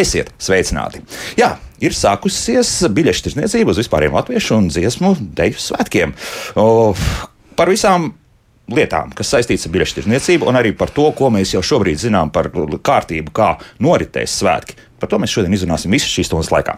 Esiet sveicināti! Jā, ir sākusies biļešu tirdzniecība uz vispāriem latviešu un dziesmu deju svētkiem. O, par visām lietām, kas saistītas ar biļešu tirdzniecību, un arī par to, ko mēs jau šobrīd zinām par kārtību, kā noritēs svētki. Par to mēs šodien izrunāsim visu šīs stundas laikā.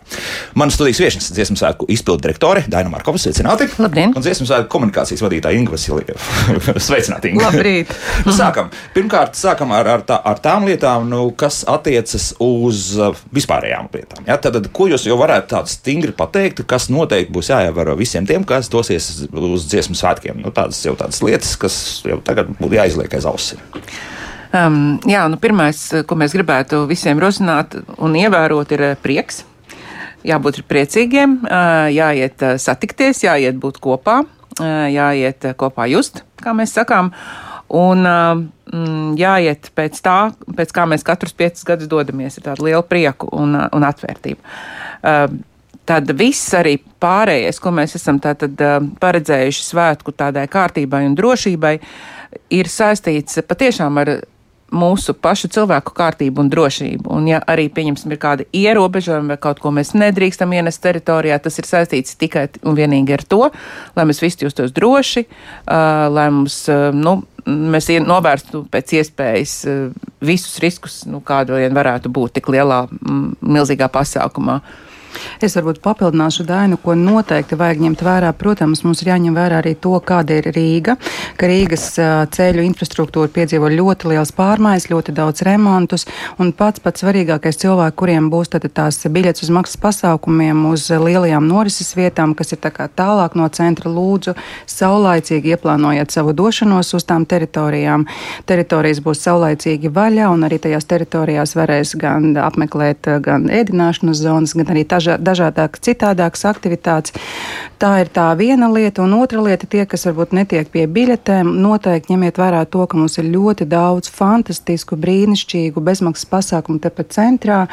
Manas studijas viesnes - dziesmu svētku izpildu direktore Daina Markova. Sveicināti! Labdien! Un dziesmu svētku komunikācijas vadītāja Inga Vasiljeva. Sveicināti! Inga. Labrīt! nu, sākam. Pirmkārt, sākam ar, ar, tā, ar tām lietām, nu, kas attiecas uz uh, vispārējām lietām. Ja? Tad, ko jūs jau varētu tādu stingri pateikt, kas noteikti būs jāievēro visiem tiem, kas dosies uz dziesmu svētkiem? Nu, tādas jau tādas lietas, kas jau tagad būtu jāizliek aiz ausīm. Um, jā, nu, pirmais, ko mēs gribētu visiem rosināt un ievērot, ir eh, prieks. Jābūt priecīgiem, uh, jāiet uh, satikties, jāiet būt kopā, uh, jāiet kopā just, kā mēs sakām. Un mm, jāiet pēc tā, pēc kā mēs katrus piecus gadus dodamies, ir tāda liela prieku un, un atvērtība. Tad viss arī pārējais, ko mēs esam tātad paredzējuši svētku tādai kārtībai un drošībai, ir saistīts patiešām ar mūsu pašu cilvēku kārtību un drošību. Un, ja arī, pieņemsim, ir kādi ierobežojumi vai kaut ko mēs nedrīkstam ienest teritorijā, tas ir saistīts tikai un vienīgi ar to, lai mēs visi justos droši, uh, lai mums, uh, nu, mēs novērstu pēc iespējas uh, visus riskus, nu, kādu vien varētu būt tik lielā, m, milzīgā pasākumā. Es varbūt papildināšu Dainu, ko noteikti vajag ņemt vērā. Protams, mums ir jāņem vērā arī to, kāda ir Rīga, ka Rīgas ceļu infrastruktūra piedzīvo ļoti liels pārmaiņas, ļoti daudz remontus, un pats pats svarīgākais cilvēki, kuriem būs tās biļetes uz maksas pasākumiem, uz lielajām norises vietām, kas ir tā tālāk no centra, lūdzu, saulaicīgi ieplānojiet savu došanos uz tām teritorijām. Teritorijas būs saulaicīgi vaļā, un arī tajās teritorijās varēs gan apmeklēt gan ēdināšanas zonas, gan arī tā daža, dažādākas, citādākas aktivitātes. Tā ir tā viena lieta, un otra lieta tie, kas varbūt netiek pie biļetēm, noteikti ņemiet vērā to, ka mums ir ļoti daudz fantastisku, brīnišķīgu bezmaksas pasākumu tepat centrā,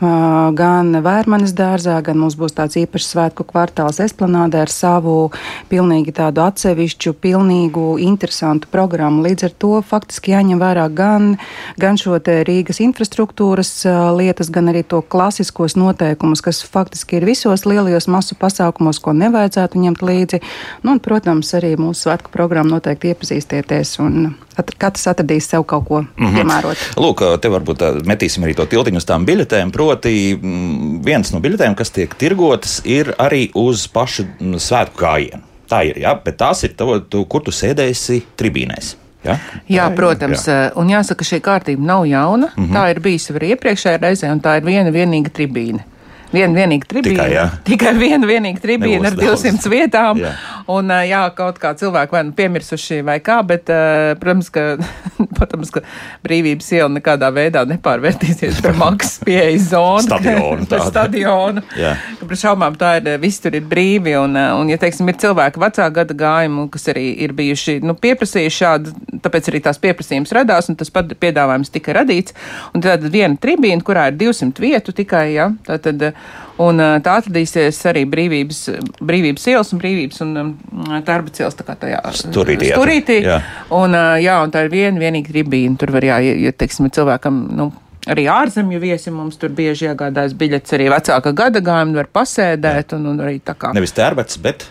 gan Vērmanes dārzā, gan mums būs tāds īpašs svētku kvartāls Esplanādē ar savu pilnīgi tādu atsevišķu, pilnīgu, interesantu programmu. Līdz ar to faktiski jāņem vērā gan, gan šo Rīgas infrastruktūras lietas, gan arī to klasiskos noteikumus, kas faktiski ir visos lielajos masu pasākumos, ko nevajadzētu ņemt līdzi. Nu, un, protams, arī mūsu svētku programmu noteikti iepazīstieties un katrs atradīs sev kaut ko mm -hmm. piemērot. Lūk, te varbūt metīsim arī to tiltiņu uz tām biļetēm. Proti, viens no biļetēm, kas tiek tirgotas, ir arī uz pašu svētku gājienu. Tā ir, jā, bet tās ir tavo, tu, kur tu sēdēsi tribīnēs. Ja? Jā, tā protams, jā. un jāsaka, šī kārtība nav jauna. Mm -hmm. Tā ir bijusi arī iepriekšējā reizē, un tā ir viena vienīga tribīne viena vienīga tribīna. Tikai, jā. tikai viena vienīga tribīna ar 200 daudz. vietām. Jā. Un, jā, kaut kā cilvēki vai nu piemirsuši vai kā, bet, protams, ka, protams, ka brīvības iela nekādā veidā nepārvērtīsies par maksas pieejas zonu. Stadionu. par stadionu. Par šaubām tā ir, viss tur ir brīvi. Un, un ja, teiksim, ir cilvēki vecā gada gājumu, kas arī ir bijuši, nu, pieprasījuši šādu, tāpēc arī tās pieprasījums radās un tas piedāvājums tika radīts. Un tad viena tribīna, kurā ir 200 vietu tikai, ja, tā tad Un tā atradīsies arī brīvības, brīvības ielas un brīvības un um, darba cielas tā kā tajā sturītī. sturītī. Jā. Un, jā, un tā ir viena vienīga tribīna. Tur var, jā, ja, teiksim, cilvēkam, nu, arī ārzemju viesi mums tur bieži iegādājas biļetes, arī vecāka gada gājuma var pasēdēt. Un, un arī tā kā. Nevis tērbats, bet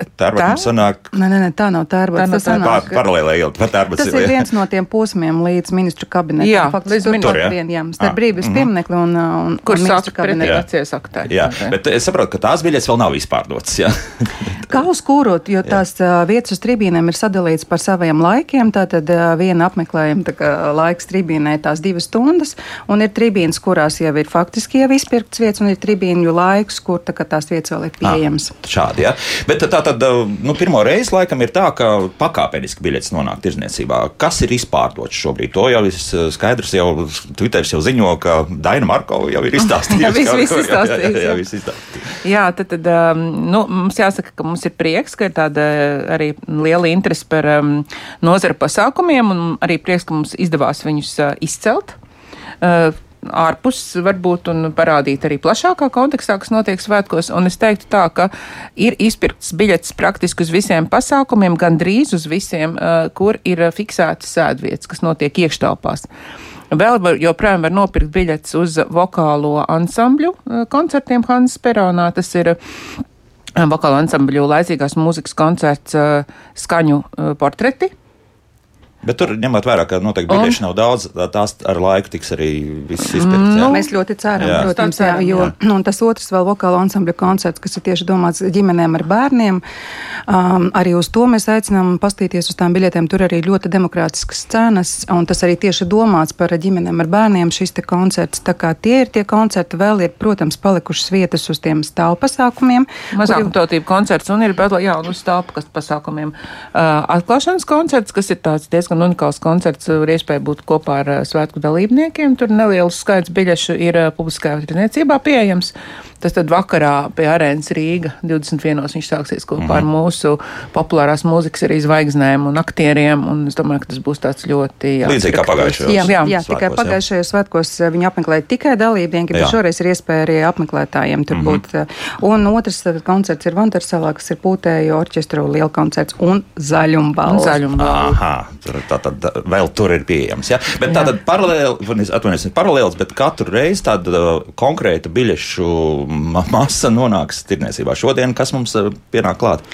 Tērbatam sanāk. Nē, nē, nē, tā nav tērbats. Tā tas sanāk. Pār, paralēlē iela, par tērbats. Tas ir viens no tiem posmiem līdz ministru kabinetam. Jā, līdz ministru kabinetam. Jā, starp brīvības -hmm. pieminekli un, un, Kur un ministru kabinetu. Vecie aktē. Jā, bet es saprotu, ka tās biļetes vēl nav izpārdotas. Jā. Kā uz kūrot, jo tās jā. vietas uz tribīnēm ir sadalīts par saviem laikiem. Tātad viena apmeklējuma laiks tribīnē tās divas stundas, un ir tribīnas, kurās jau ir faktiski jau izpirkts vietas, un ir tribīņu laiks, kur tā, tās vietas vēl ir pieejamas. À, šādi, jā. Bet tā tad, nu, pirmo reizi laikam ir tā, ka pakāpeniski biļetes nonāk tirzniecībā. Kas ir izpārdots šobrīd? To jau ir skaidrs, jau Twitteris jau ziņo, ka Daina Markova jau ir izstāstījusi. jā, viss, izstāstījis. Jā, jā, jā, viss izstāstījis. jā, tad, tad um, nu, mums jāsaka, ka mums ir prieks, ka ir tāda arī liela interese par um, nozara pasākumiem un arī prieks, ka mums izdevās viņus uh, izcelt. Uh, ārpus varbūt un parādīt arī plašākā kontekstā, kas notiek svētkos. Un es teiktu tā, ka ir izpirkts biļetes praktiski uz visiem pasākumiem, gan drīz uz visiem, kur ir fiksētas sēdvietas, kas notiek iekštelpās. Vēl var, joprojām var nopirkt biļetes uz vokālo ansambļu koncertiem Hannes Peronā. Tas ir vokālo ansambļu laicīgās mūzikas koncerts uh, skaņu portreti Bet tur ņemot vērā, ka noteikti biļešu nav daudz, tās ar laiku tiks arī viss izpildīts. Nu, mēs ļoti ceram, jā. protams, jā, jo jā. Nu, tas otrs vēl vokāla ansambļa koncerts, kas ir tieši domāts ģimenēm ar bērniem, um, arī uz to mēs aicinām pastīties uz tām biļetēm. Tur arī ļoti demokrātiskas cenas, un tas arī tieši domāts par ģimenēm ar bērniem šis te koncerts. Tā kā tie ir tie koncerti, vēl ir, protams, palikušas vietas uz tiem stāvu pasākumiem. Mazākumtautību koncerts un ir, un uz stāvu pasākumiem. Uh, atklāšanas koncerts, kas ir tāds diezgan diezgan unikāls koncerts. Ir iespēja būt kopā ar eh, svētku dalībniekiem. Tur neliels skaits biļešu ir eh, publiskajā tirniecībā pieejams. Tas tad vakarā pie arēnas Rīga 21. viņš sāksies kopā mm. ar mhm. mūsu populārās mūzikas arī zvaigznēm un aktieriem. Un es domāju, ka tas būs tāds ļoti. Jā, Līdzīgi kā pagājušajos. Jā, jā, jā tikai pagājušajos svētkos eh, viņi apmeklēja tikai dalībnieki, bet jā. šoreiz ir iespēja arī apmeklētājiem tur mm -hmm. būt. Un otrs koncerts ir Vandarsalā, kas ir pūtēju orķestru liela koncerts un zaļumbalva. Zaļumbalva. Aha, tā tad vēl tur ir pieejams. Ja? Bet tā tad paralēli, atvainojos, paralēls, bet katru reizi tāda konkrēta biļešu masa nonāks tirniecībā. Šodien kas mums uh, pienāk klāt?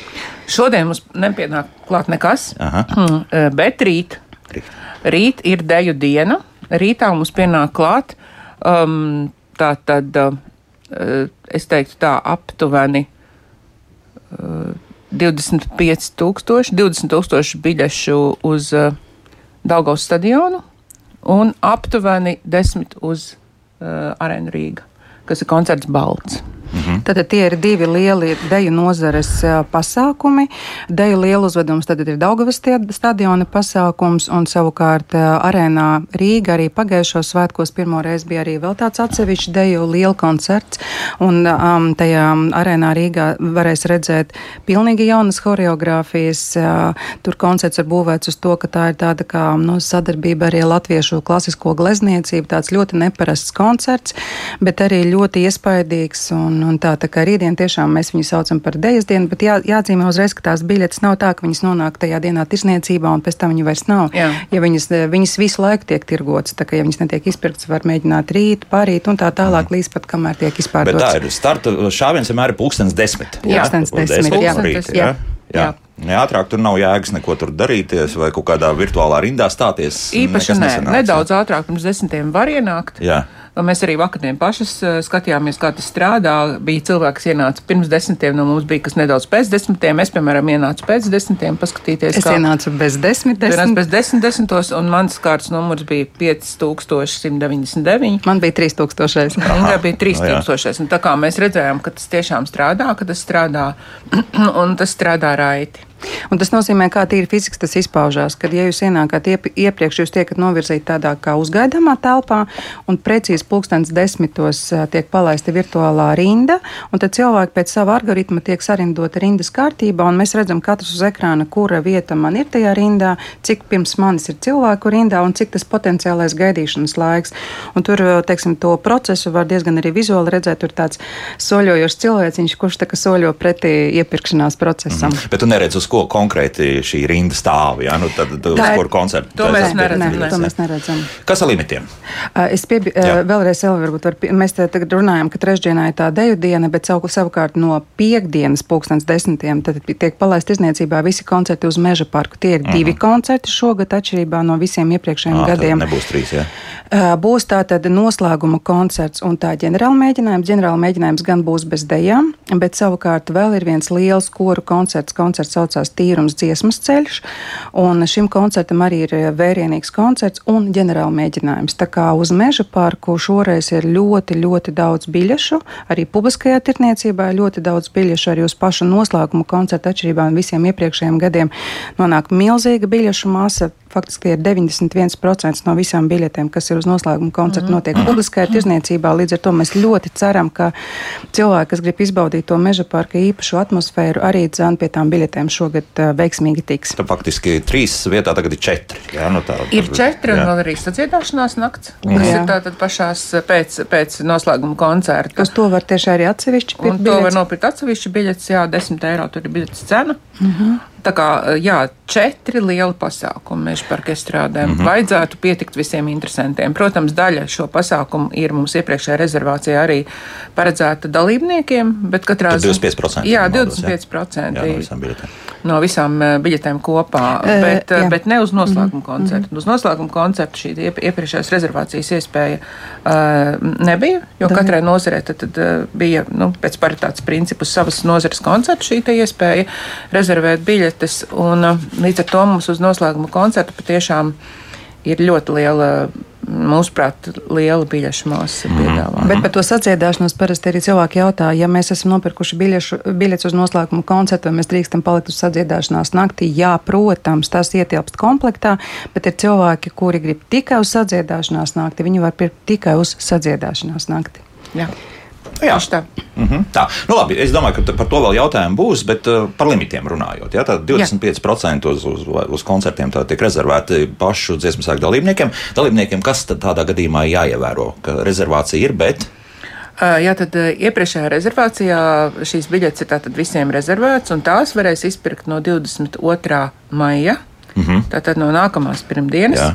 Šodien mums nepienāk klāt nekas, Aha. Hmm, uh, bet rīt. rīt. Rīt ir deju diena. Rītā mums pienāk klāt um, tā tad, uh, es teiktu tā, aptuveni. Uh, 25,000, 20,000 biļešu uz uh, Daugaus stadionu un aptuveni 10 uz uh, Arēnu Rīga, kas ir koncerts Balts. Mhm. Tad tie ir divi lieli deju nozares pasākumi. Deju lielu uzvedums tad ir Daugavas stadiona pasākums, un savukārt arēnā Rīga arī pagājušo svētkos pirmo reizi bija arī vēl tāds atsevišķs deju liela koncerts, un um, tajā arēnā Rīgā varēs redzēt pilnīgi jaunas horeogrāfijas. Uh, tur koncerts ir būvēts uz to, ka tā ir tāda kā no, sadarbība arī latviešu klasisko glezniecību, tāds ļoti neparasts koncerts, bet arī ļoti iespaidīgs un Un, tā, tā kā rītdien tiešām mēs viņu saucam par dejas dienu, bet jā, jāatzīmē uzreiz, ka tās biļetes nav tā, ka viņas nonāk tajā dienā tirsniecībā un pēc tam viņu vairs nav. Jā. Ja viņas, viņas visu laiku tiek tirgotas, tā kā ja viņas netiek izpirktas, var mēģināt rīt, parīt un tā tālāk mm. līdz pat kamēr tiek izpārdotas. Bet tā ir starta šāviens vienmēr ir pulkstens desmit. Jā, pulkstens desmit. desmit, jā. Jā. jā. Jā. Jā. Ātrāk tur nav jēgas neko tur darīties vai kaut kādā virtuālā rindā stāties. Īpaši nē, nedaudz ātrāk pirms desmitiem var ienākt. Jā. Mēs arī vakardien pašas eh, skatījāmies, kā tas strādā. Bija cilvēki, kas ienāca pirms desmitiem, no mums bija kas nedaudz pēc desmitiem. Es, piemēram, ienācu pēc desmitiem, paskatīties. Es kā... ienācu bez desmit, desmit. Bez desmit desmitos, un mans kārtas numurs bija 5199. Man bija 3000. Inga bija 3000. Un tā kā mēs redzējām, ka tas tiešām strādā, ka tas strādā, un tas strādā raiti. Un tas nozīmē, kā tīri fiziski tas izpaužās. Kad ja jūs ienākat iep iepriekš, jūs tiekat novirzīti tādā kā uzgaidāmā telpā, un precīzi pulkstenis desmitos tiek palaista virtuālā rinda, un tad cilvēki pēc sava algoritma tiek sarindoti rindas kārtībā, un mēs redzam katrs uz ekrāna, kura vieta man ir tajā rindā, cik pirms manis ir cilvēku rindā un cik tas potenciālais gaidīšanas laiks. Un tur, teiksim, to procesu var diezgan arī vizuāli redzēt. Tur tāds soļojošs cilvēciņš, kurš tā kā soļo pretī iepirkšanās procesam. Mm. Bet tu neredz, uz ko konkrēti šī rinda stāv, ja? nu, tad, tad uz kuru koncertu. To mēs neredzam. Ne, to mēs neredzam. Kas ar limitiem? Es piebi, vēlreiz, varbūt, var, mēs te tagad runājam, ka trešdienā ir tā deju diena, bet savu, savukārt no piekdienas pulkstens desmitiem tad tiek palaist izniecībā visi koncerti uz meža parku. Tie ir uh -huh. divi mhm. koncerti šogad atšķirībā no visiem iepriekšējiem à, gadiem. Nebūs trīs, jā. Būs tā tad noslēguma koncerts un tā ģenerāla mēģinājums. Ģenerāla mēģinājums gan būs bez dejām, bet savukārt vēl ir viens liels koru koncerts. Koncerts saucās Tīrums dziesmas ceļš, un šim koncertam arī ir vērienīgs koncerts un ģenerāla mēģinājums. Tā kā uz meža parku šoreiz ir ļoti, ļoti daudz biļešu, arī publiskajā tirniecībā ir ļoti daudz biļešu, arī uz pašu noslēguma koncertu atšķirībā no visiem iepriekšējiem gadiem nonāk milzīga biļešu masa faktiski ir 91% no visām biļetēm, kas ir uz noslēguma koncertu, mm. notiek publiskajā tirzniecībā. Līdz ar to mēs ļoti ceram, ka cilvēki, kas grib izbaudīt to meža parka īpašu atmosfēru, arī dzēn pie tām biļetēm šogad uh, veiksmīgi tiks. Tad faktiski trīs vietā tagad ir četri. Jā, nu tā, ir četri jā. un vēl arī sadziedāšanās nakts, kas jā. ir tātad pašās pēc, pēc noslēguma koncerta. Uz to var tieši arī atsevišķi pirkt. To var nopirkt atsevišķi biļetes, jā, 10 eiro tur ir biļetes cena. Mm -hmm. Tā kā jā, četri lieli pasākumi mēs par estrādēm. Mm -hmm. Vajadzētu pietikt visiem interesantiem. Protams, daļa šo pasākumu ir mums iepriekšējā rezervācijā arī paredzēta dalībniekiem, bet katrā ziņā 25%. Jā, 25% jā, no visām biļetēm. No visām biļetēm kopā, e, bet, jā. bet ne uz noslēguma mm -hmm. koncertu. Uz noslēguma koncertu šī iepriekšējās rezervācijas iespēja uh, nebija, jo Daļa. katrai nozarei tad, tad bija nu, pēc paritātes principu savas nozares koncertu šī iespēja rezervēt biļetes. Un, līdz ar to mums uz noslēguma koncertu patiešām ir ļoti liela mūsuprāt, liela biļešu masa mhm. piedāvājuma. Mm. Bet par to sadziedāšanos parasti arī cilvēki jautā, ja mēs esam nopirkuši biļešu, biļetes uz noslēguma koncertu, vai mēs drīkstam palikt uz sadziedāšanās naktī. Jā, protams, tas ietilpst komplektā, bet ir cilvēki, kuri grib tikai uz sadziedāšanās nakti, viņi var pirkt tikai uz sadziedāšanās nakti. Jā. Jā, tā. Mm -hmm. tā. Nu, labi, es domāju, ka par to vēl jautājumi būs, bet uh, par limitiem runājot. Tad 25% uz, uz, uz koncertiem tiek rezervēti pašu dziesmu sēkļu dalībniekiem. Dalībniekiem, kas tad tādā gadījumā jāievēro, ka rezervācija ir, bet. Jā, tad iepriekšējā rezervācijā šīs biļetes ir tātad visiem rezervētas, un tās varēs izpirkt no 22. maija, mm -hmm. tātad no nākamās pirmdienas, Jā.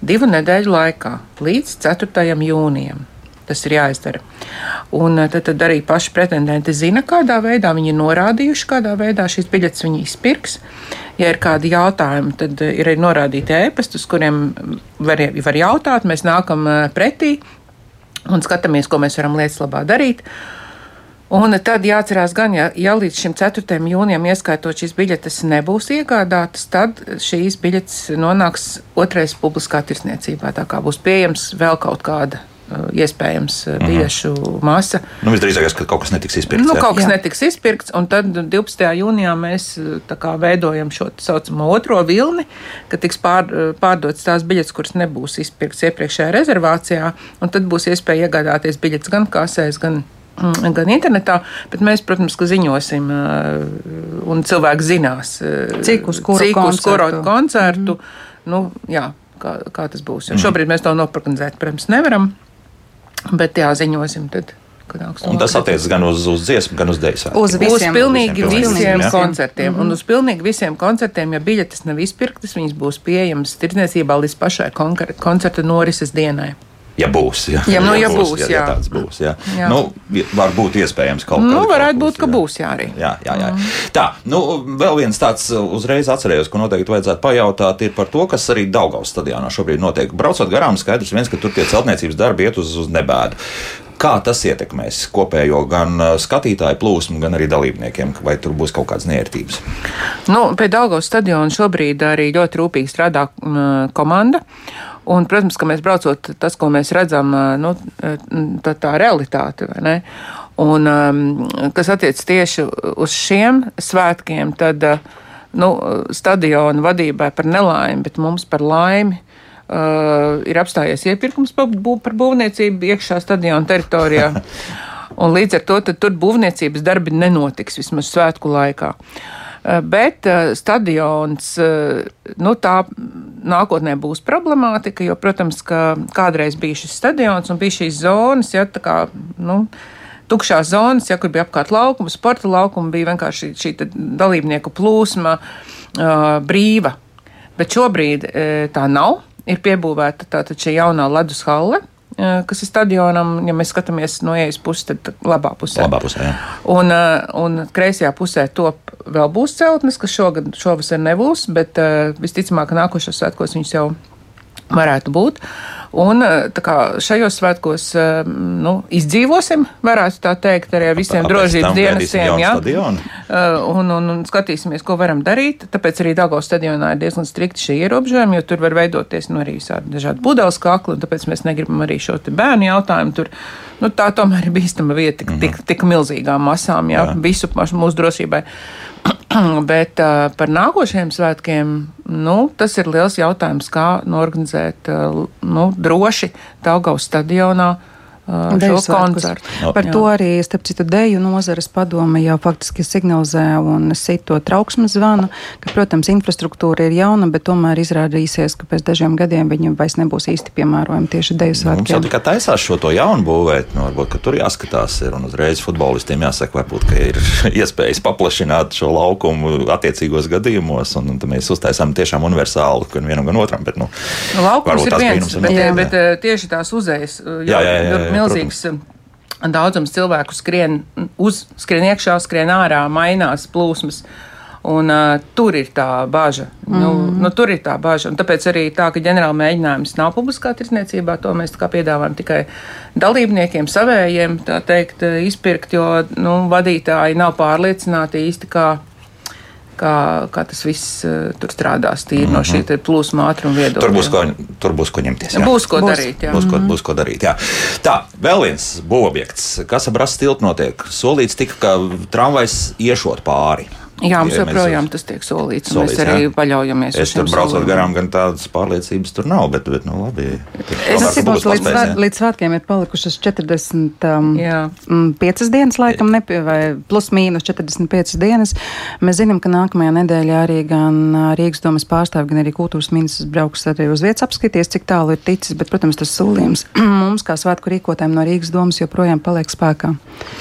divu nedēļu laikā līdz 4. jūnijam. Tas ir jāizdara. Un eh, tad, tad arī paši pretendenti zina, kādā veidā viņi ir norādījuši, kādā veidā šīs biļetes viņi izpirks. Ja ir kādi jautājumi, tad eh, ir arī norādīti ēpasti, uz kuriem var, var jautāt. Mēs nākam eh, pretī un skatāmies, ko mēs varam lietas labā darīt. Un tad jāatcerās gan, ja, ja līdz šim 4. jūnijam ieskaitot šīs biļetes nebūs iegādātas, tad šīs biļetes nonāks otrais publiskā tirsniecībā. Tā kā būs pieejams vēl kaut kāda iespējams uh, mhm. biļešu uh -huh. masa. Nu, visdrīzākais, ka kaut kas netiks izpirkts. Nu, jā. kaut kas jā. netiks izpirkts, un tad 12. jūnijā mēs uh, kā, veidojam šo tā saucamo otro vilni, ka tiks pār, pārdotas tās biļetes, kuras nebūs izpirktas iepriekšējā rezervācijā, un tad būs iespēja iegādāties biļetes gan kasēs, gan mm, gan internetā, bet mēs, protams, ziņosim, un cilvēki zinās, cik uz kuru cik koncertu. Uz kuru koncertu mm -hmm. nu, jā, kā, kā tas būs. Mm -hmm. šobrīd mēs to noprognozēt, protams, nevaram. Bet jā, ziņosim tad. Un tas attiecas gan uz, uz dziesmu, gan uz dēļu. Uz visiem, uz pilnīgi visiem, visiem, visiem ja? koncertiem. Mm -hmm. Un uz pilnīgi visiem koncertiem, ja biļetes nav izpirktas, viņas būs pieejamas tirdzniecībā līdz pašai koncerta norises dienai. Ja būs, ja, ja, nu, ja, būs, būs, ja, jā. ja tāds būs. Jā. Jā. Nu, var būt iespējams kaut kas tāds. Nu, varētu būt, ka jā. būs, jā, arī. Jā, jā, jā. Mm. Tā, nu, vēl viens tāds uzreiz atcerējos, ko noteikti vajadzētu pajautāt, ir par to, kas arī Daugaus stadionā šobrīd notiek. Braucot garām, skaidrs viens, ka tur tie celtniecības darbi iet uz, uz nebēdu. Kā tas ietekmēs kopējo gan uh, skatītāju plūsmu, gan arī dalībniekiem, vai tur būs kaut kādas nērtības? Nu, pie Daugavas stadiona šobrīd arī ļoti rūpīgi strādā komanda. Un, protams, ka mēs braucot, tas, ko mēs redzam, nu, tā, tā realitāte? Un, kas attiec tieši uz šiem svētkiem, tad nu, stadiona vadībai par nelaimi, bet mums par laimi uh, ir apstājies iepirkums par, bū, par būvniecību iekšā stadiona teritorijā. Un līdz ar to tur būvniecības darbi nenotiks vismaz svētku laikā. Uh, bet uh, stadions, uh, nu tā nākotnē būs problemātika, jo, protams, ka kādreiz bija šis stadions un bija šīs zonas, ja tā kā, nu, tukšās zonas, ja kur bija apkārt laukuma, sporta laukuma, bija vienkārši šī dalībnieku plūsma uh, brīva. Bet šobrīd uh, tā nav ir piebūvēta tātad šī jaunā ledus halle kas ir stadionam, ja mēs skatāmies no ielas puses, tad labā pusē. Labā pusē jā. un, un kreisajā pusē top vēl būs celtnes, kas šogad, šovasar nebūs, bet visticamāk, ka nākošos svētkos viņus jau varētu būt. Un eh, kā, šajos svētkos eh, nu, izdzīvosim, varētu tā teikt, arī ar visiem drošības dienestiem. Ja? Eh, un, un, un skatīsimies, ko varam darīt. Tāpēc arī Dāngos stadionā ir diezgan strikti šie ierobežojumi, jo tur var veidoties nu, arī dažādi pudeles kakli, un tāpēc mēs negribam arī šo bērnu jautājumu tur. Nu, tā tomēr ir bīstama vieta tik, mm -hmm. tik, tik milzīgām masām, ja? Jā. visu mūsu drošībai. Bet uh, par nākošajiem svētkiem nu, tas ir liels jautājums, kā norganizēt uh, nu, droši Daugaus stadionā uh, šo koncertu. No. Par jā. to arī, starp citu, deju nozares padome jau faktiski signalizē un sit to trauksmes zvanu, ka, protams, infrastruktūra ir jauna, bet tomēr izrādīsies, ka pēc dažiem gadiem viņi vairs nebūs īsti piemērojami tieši deju svētkiem. Mums jau tikai taisās šo to jaunu būvēt, nu, varbūt, ka tur jāskatās ir un uzreiz futbolistiem jāsaka, varbūt, ka ir iespējas paplašināt šo laukumu attiecīgos gadījumos, un, un mēs uztaisām tiešām universālu gan vienam, gan otram. Bet, nu, nu, Laukums ir viens, bet, jā. bet tieši tās uzējas. Jā, jā, jā, jā milzīgs. Protams. Daudzums cilvēku skrien uz, skrien iekšā, skrien ārā, mainās plūsmas. Un, uh, tur ir tā bažas. Mm. Nu, nu, tur ir tā bažas. Tāpēc arī tā, ka ģenerāla mēģinājums nav publiskā tirdzniecībā, to mēs piedāvājam tikai dalībniekiem, savējiem, tā teikt, izpirkt, jo nu, vadītāji nav pārliecināti īsti kā kā, kā tas viss uh, tur strādās tīri mm -hmm. no šī mhm. plūsma ātruma viedokļa. Tur būs ko, tur būs ko ņemties. Jā. Būs ko būs, darīt. Jā. Būs, ko, būs ko darīt. Jā. Tā, vēl viens būvobjekts, kas ap rastu tiltu notiek. Solīts tika, ka tramvajs iešot pāri. Jā, mums joprojām tas tiek solīts. solīts mēs arī jā. paļaujamies. Es tur braucot garām, gan tādas pārliecības tur nav, bet, bet nu, labi. Es saprotu, ka līdz, svēt, līdz svētkiem ir palikušas 45 um, dienas, laikam, nepie, vai plus mīnus 45 dienas. Mēs zinām, ka nākamajā nedēļā arī gan Rīgas domas pārstāvi, gan arī kultūras ministrs brauks arī uz vietas apskatīties, cik tālu ir ticis, bet, protams, tas solījums mums, kā svētku rīkotājiem no Rīgas domas, joprojām paliek spēkā.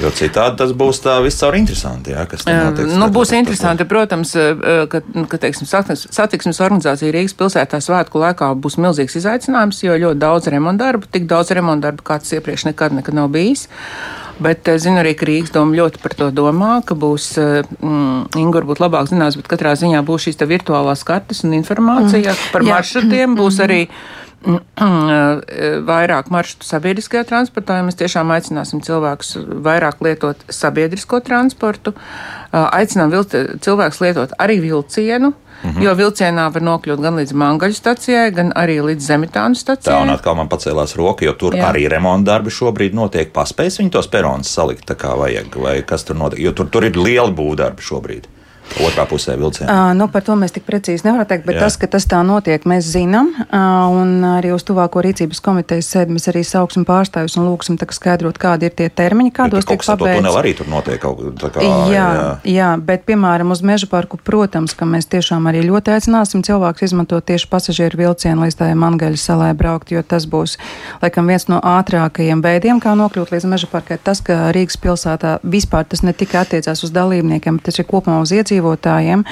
Jo citādi tas būs tā viscaur interesanti, jā, kas tur notiks. Nu, būs interesanti, protams, eh, eh, ka, ka teiksim, satiksmes organizācija Rīgas pilsētā svētku laikā būs milzīgs izaicinājums, jo ļoti daudz remontdarbu, tik daudz remontdarbu, kāds iepriekš nekad, nekad nav bijis. Bet es zinu arī, ka Rīgas doma ļoti par to domā, ka būs, mm, Inga varbūt labāk zinās, bet katrā ziņā būs šīs virtuālās kartes un informācija mm. par maršrutiem. Būs arī vairāk maršrutu sabiedriskajā transportā, ja mēs tiešām aicināsim cilvēkus vairāk lietot sabiedrisko transportu, aicinām cilvēkus lietot arī vilcienu. -hmm. Jo vilcienā var nokļūt gan līdz Mangaļu stacijai, gan arī līdz Zemitānu stacijai. Tā un atkal man pacēlās roka, jo tur Jā. arī remonta darbi šobrīd notiek. Paspējas viņi tos peronus salikt tā kā vajag, vai kas tur notiek, jo tur, tur ir lieli būvdarbi šobrīd otrā pusē vilcienā? Uh, nu, par to mēs tik precīzi nevaram teikt, bet Jā. tas, ka tas tā notiek, mēs zinām. Uh, un arī uz tuvāko rīcības komitejas sēdi mēs arī sauksim pārstāvjus un lūgsim skaidrot, kādi ir tie termiņi, kādos tiek pabeigts. Tuneli arī tur notiek kaut kā. Jā, jā. jā, bet piemēram uz meža parku, protams, ka mēs tiešām arī ļoti aicināsim cilvēkus izmantot tieši pasažieru vilcienu līdz tai Mangaļa salai braukt, jo tas būs, laikam, viens no ātrākajiem veidiem, kā nokļūt līdz meža parkai. Tas, ka Rīgas pilsētā vispār tas ne tikai attiecās uz dalībniekiem, bet tas ir kopumā uz iedzīvotājiem iedzīvotājiem.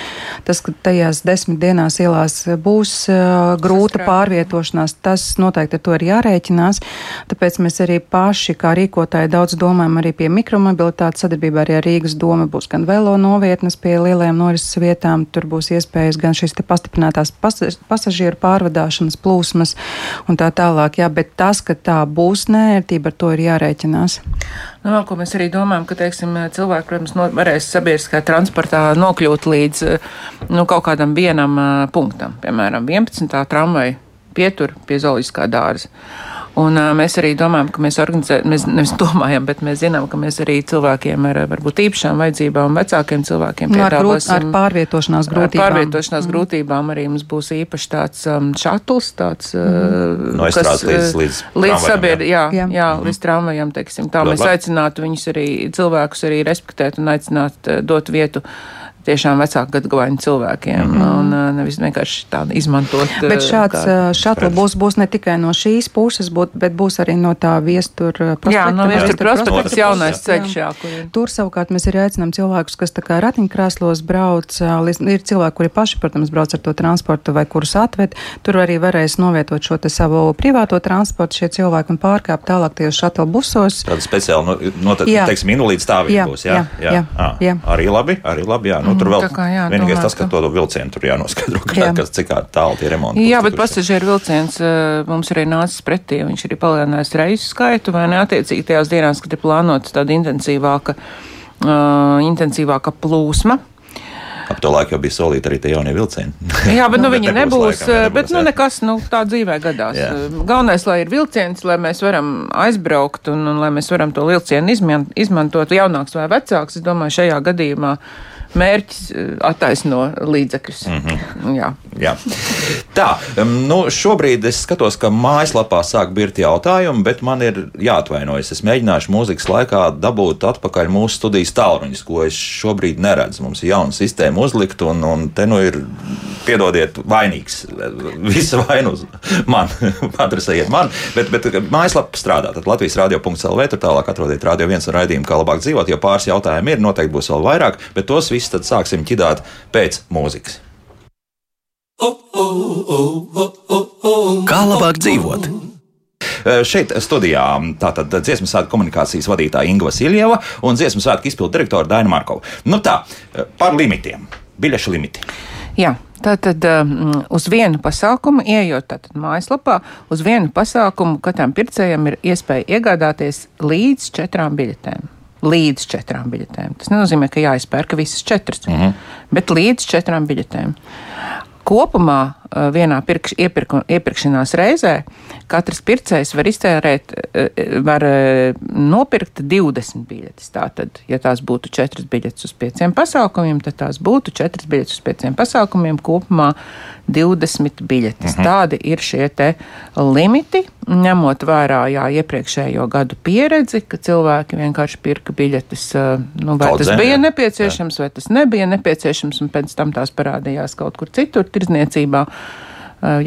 Tas, ka tajās desmit dienās ielās būs uh, grūta pārvietošanās, tas noteikti ar to ir jārēķinās. Tāpēc mēs arī paši, kā rīkotāji, daudz domājam arī pie mikromobilitātes sadarbībā arī ar Rīgas doma. Būs gan velo novietnes pie lielajām norises vietām, tur būs iespējas gan šīs pastiprinātās pasažieru pārvadāšanas plūsmas un tā tālāk. Jā, bet tas, ka tā būs nērtība, ar to ir jārēķinās. Nu, vēl ko mēs arī domājam, ka teiksim, cilvēki, protams, no, varēs sabiedriskā transportā nokļūt līdz nu, kaut kādam vienam uh, punktam, piemēram, 11. tramvaju pietur pie zooloģiskā dārza. Un uh, mēs arī domājam, ka mēs organizējam, mēs nevis domājam, bet mēs zinām, ka mēs arī cilvēkiem ar varbūt īpašām vajadzībām vecākiem cilvēkiem nu, piedāvāsim. Ar, grūt, ar pārvietošanās grūtībām. Ar pārvietošanās mm. grūtībām arī mums būs īpaši tāds um, šatls, tāds, mm. uh, no kas, līdz, līdz, līdz sabiedri, jā, jā, jā mm. līdz tramvajam, teiksim. Tā Labi. mēs aicinātu viņus arī, cilvēkus arī respektēt un aicināt uh, dot vietu tiešām vecāku gadagājumu cilvēkiem, mm -hmm. un nevis vienkārši tādu izmantot. Bet šāds šatli uh, būs, būs ne tikai no šīs puses, būt, bet būs arī no tā viestur prospekta. Jā, no viestur prospekta jaunais ceļš, jā. Kur ir. Tur savukārt mēs arī aicinām cilvēkus, kas tā kā ratiņkrēslos brauc, ir cilvēki, kuri paši, protams, brauc ar to transportu vai kurus atved, tur arī varēs novietot šo te savu privāto transportu šie cilvēki un pārkāpt tālāk tajos šatli busos. Tāda speciāla, no, no, teiksim, inulīdz stāvīgi būs, jā? Jā, jā, jā, jā. Arī labi, arī labi, jā. Nu, Nu, tur vēl kā, jā, vienīgais domāju, tas, ka, to vilcienu tur jānoskaidro, kā, jā. kas cik tālu tie remonti. Jā, bet pasažieru vilciens mums arī nācis pretī, viņš arī palielinājis reisu skaitu, vai ne attiecīgi tajās dienās, kad ir plānotas tāda intensīvāka, uh, intensīvāka plūsma. Ap to laiku jau bija solīti arī tie jaunie vilcieni. Jā, bet nu, viņi nebūs. nebūs laikam, bet nu, nekas nu, tā dzīvē gadās. Jā. Galvenais, lai ir vilciens, lai mēs varam aizbraukt un, un lai mēs varam to vilcienu izmantot, jaunāks vai vecāks. Es domāju, šajā gadījumā mērķis eh, attaisno līdzekļus. Mm -hmm. Jā. Jā. Tā, nu, šobrīd es skatos, ka mājaslapā sāk birkt jautājumi, bet man ir jāatvainojas. Es mēģināšu mūzikas laikā dabūt atpakaļ mūsu studijas tālruņus, ko es šobrīd neredzu. Mums ir jauna sistēma uzlikt, un, un te nu ir, piedodiet, vainīgs. Visa vaina uz man, adresējiet man, bet, bet mājaslapa strādā. Tad Latvijas radio.clv tur tālāk atrodiet radio viens un raidījumu, kā labāk dzīvot, jo pāris jautājumi ir, noteikti būs vēl vairāk, bet tos visus tad sāksim ķidāt pēc mūzikas. Kā labāk dzīvot? Eh, šeit studijā tātad dziesmu svētku komunikācijas vadītāja Inga Vasiljeva un dziesmu svētku izpildu direktora Daina Markova. Nu tā, eh, par limitiem, biļešu limiti. Jā. Tātad um, uz vienu pasākumu, ieejot tātad mājaslapā, uz vienu pasākumu katram pircējam ir iespēja iegādāties līdz četrām biļetēm. Līdz četrām biļetēm. Tas nenozīmē, ka jāizpērk visas četras, mm -hmm. bet līdz četrām biļetēm. Kopumā eh, vienā pirkš, iepirku, iepirkšanās reizē katrs pircējs var iztērēt, eh, var eh, nopirkt 20 biļetes. Tātad, ja tās būtu 4 biļetes uz 5 pasākumiem, tad tās būtu 4 biļetes uz 5 pasākumiem kopumā 20 biļetes. Mhm. Tādi ir šie limiti, ņemot vērā jā, iepriekšējo gadu pieredzi, ka cilvēki vienkārši pirka biļetes, nu, vai Kaudzē, tas bija jā. nepieciešams, jā. vai tas nebija nepieciešams, un pēc tam tās parādījās kaut kur citur tirdzniecībā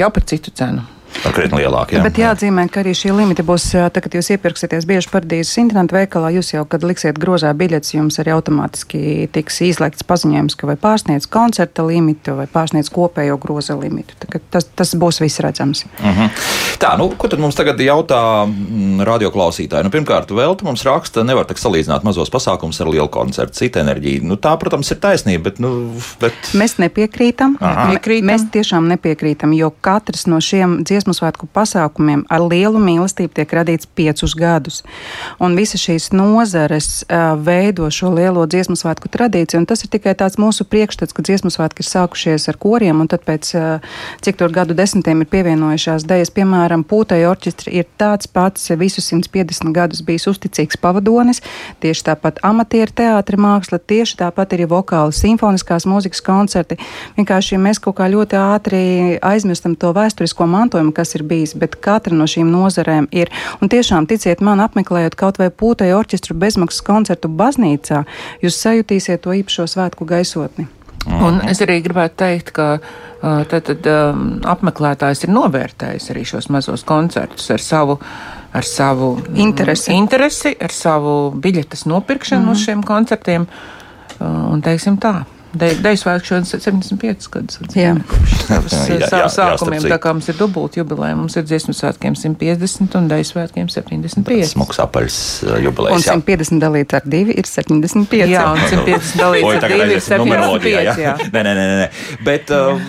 jau par citu cenu par krietni lielāku. Jā. Bet jāatzīmē, ka arī šie limiti būs, tad, kad jūs iepirksieties bieži paradīzes internetu veikalā, jūs jau, kad liksiet grozā biļetes, jums arī automātiski tiks izslēgts paziņojums, ka vai pārsniedz koncerta limitu vai pārsniedz kopējo groza limitu. Tas, tas būs viss redzams. Uh mhm. -huh. Tā, nu, ko tad mums tagad jautā mm, radioklausītāji? Nu, pirmkārt, vēl mums raksta, nevar tak salīdzināt mazos pasākumus ar lielu koncertu, citu enerģiju. Nu, tā, protams, ir taisnība, bet. Nu, bet... Mēs nepiekrītam. Aha. Mēs tiešām nepiekrītam, jo katrs no šiem dziesmu svētku pasākumiem ar lielu mīlestību tiek radīts piecus gadus. Un visas šīs nozares uh, veido šo lielo dziesmu svētku tradīciju, un tas ir tikai tāds mūsu priekšstats, ka dziesmu svētki ir sākušies ar koriem, un tad pēc uh, cik tur gadu desmitiem ir pievienojušās dejas, piemēram, Pūtai orķestri ir tāds pats visus 150 gadus bijis uzticīgs pavadonis, tieši tāpat amatieru teātra māksla, tieši tāpat arī vokāla simfoniskās mūzikas koncerti. Vienkārši mēs kaut kā ļoti ātri aizmirstam to vēsturisko mantojumu, kas ir bijis, bet katra no šīm nozarēm ir. Un tiešām, ticiet man, apmeklējot kaut vai pūtēju orķestru bezmaksas koncertu baznīcā, jūs sajutīsiet to īpašo svētku gaisotni. Un es arī gribētu teikt, ka tad, tad, apmeklētājs ir novērtējis arī šos mazos koncertus ar savu, ar savu interesi. interesi, ar savu biļetes nopirkšanu mm -hmm. uz šiem koncertiem. Un teiksim tā. Deju svētku šodien 75 gadus. Jā, kopš sākumiem, tā kā mums ir dubult jubileja, mums ir dziesmu svētkiem 150 un deju svētkiem 75. Smuks apaļs uh, jubilejas. Un 150 dalīts ar 2 ir 75. Jā, un 150 dalīts ar 2 ir 75. Jā. jā. Nē, nē, nē, nē. Bet uh,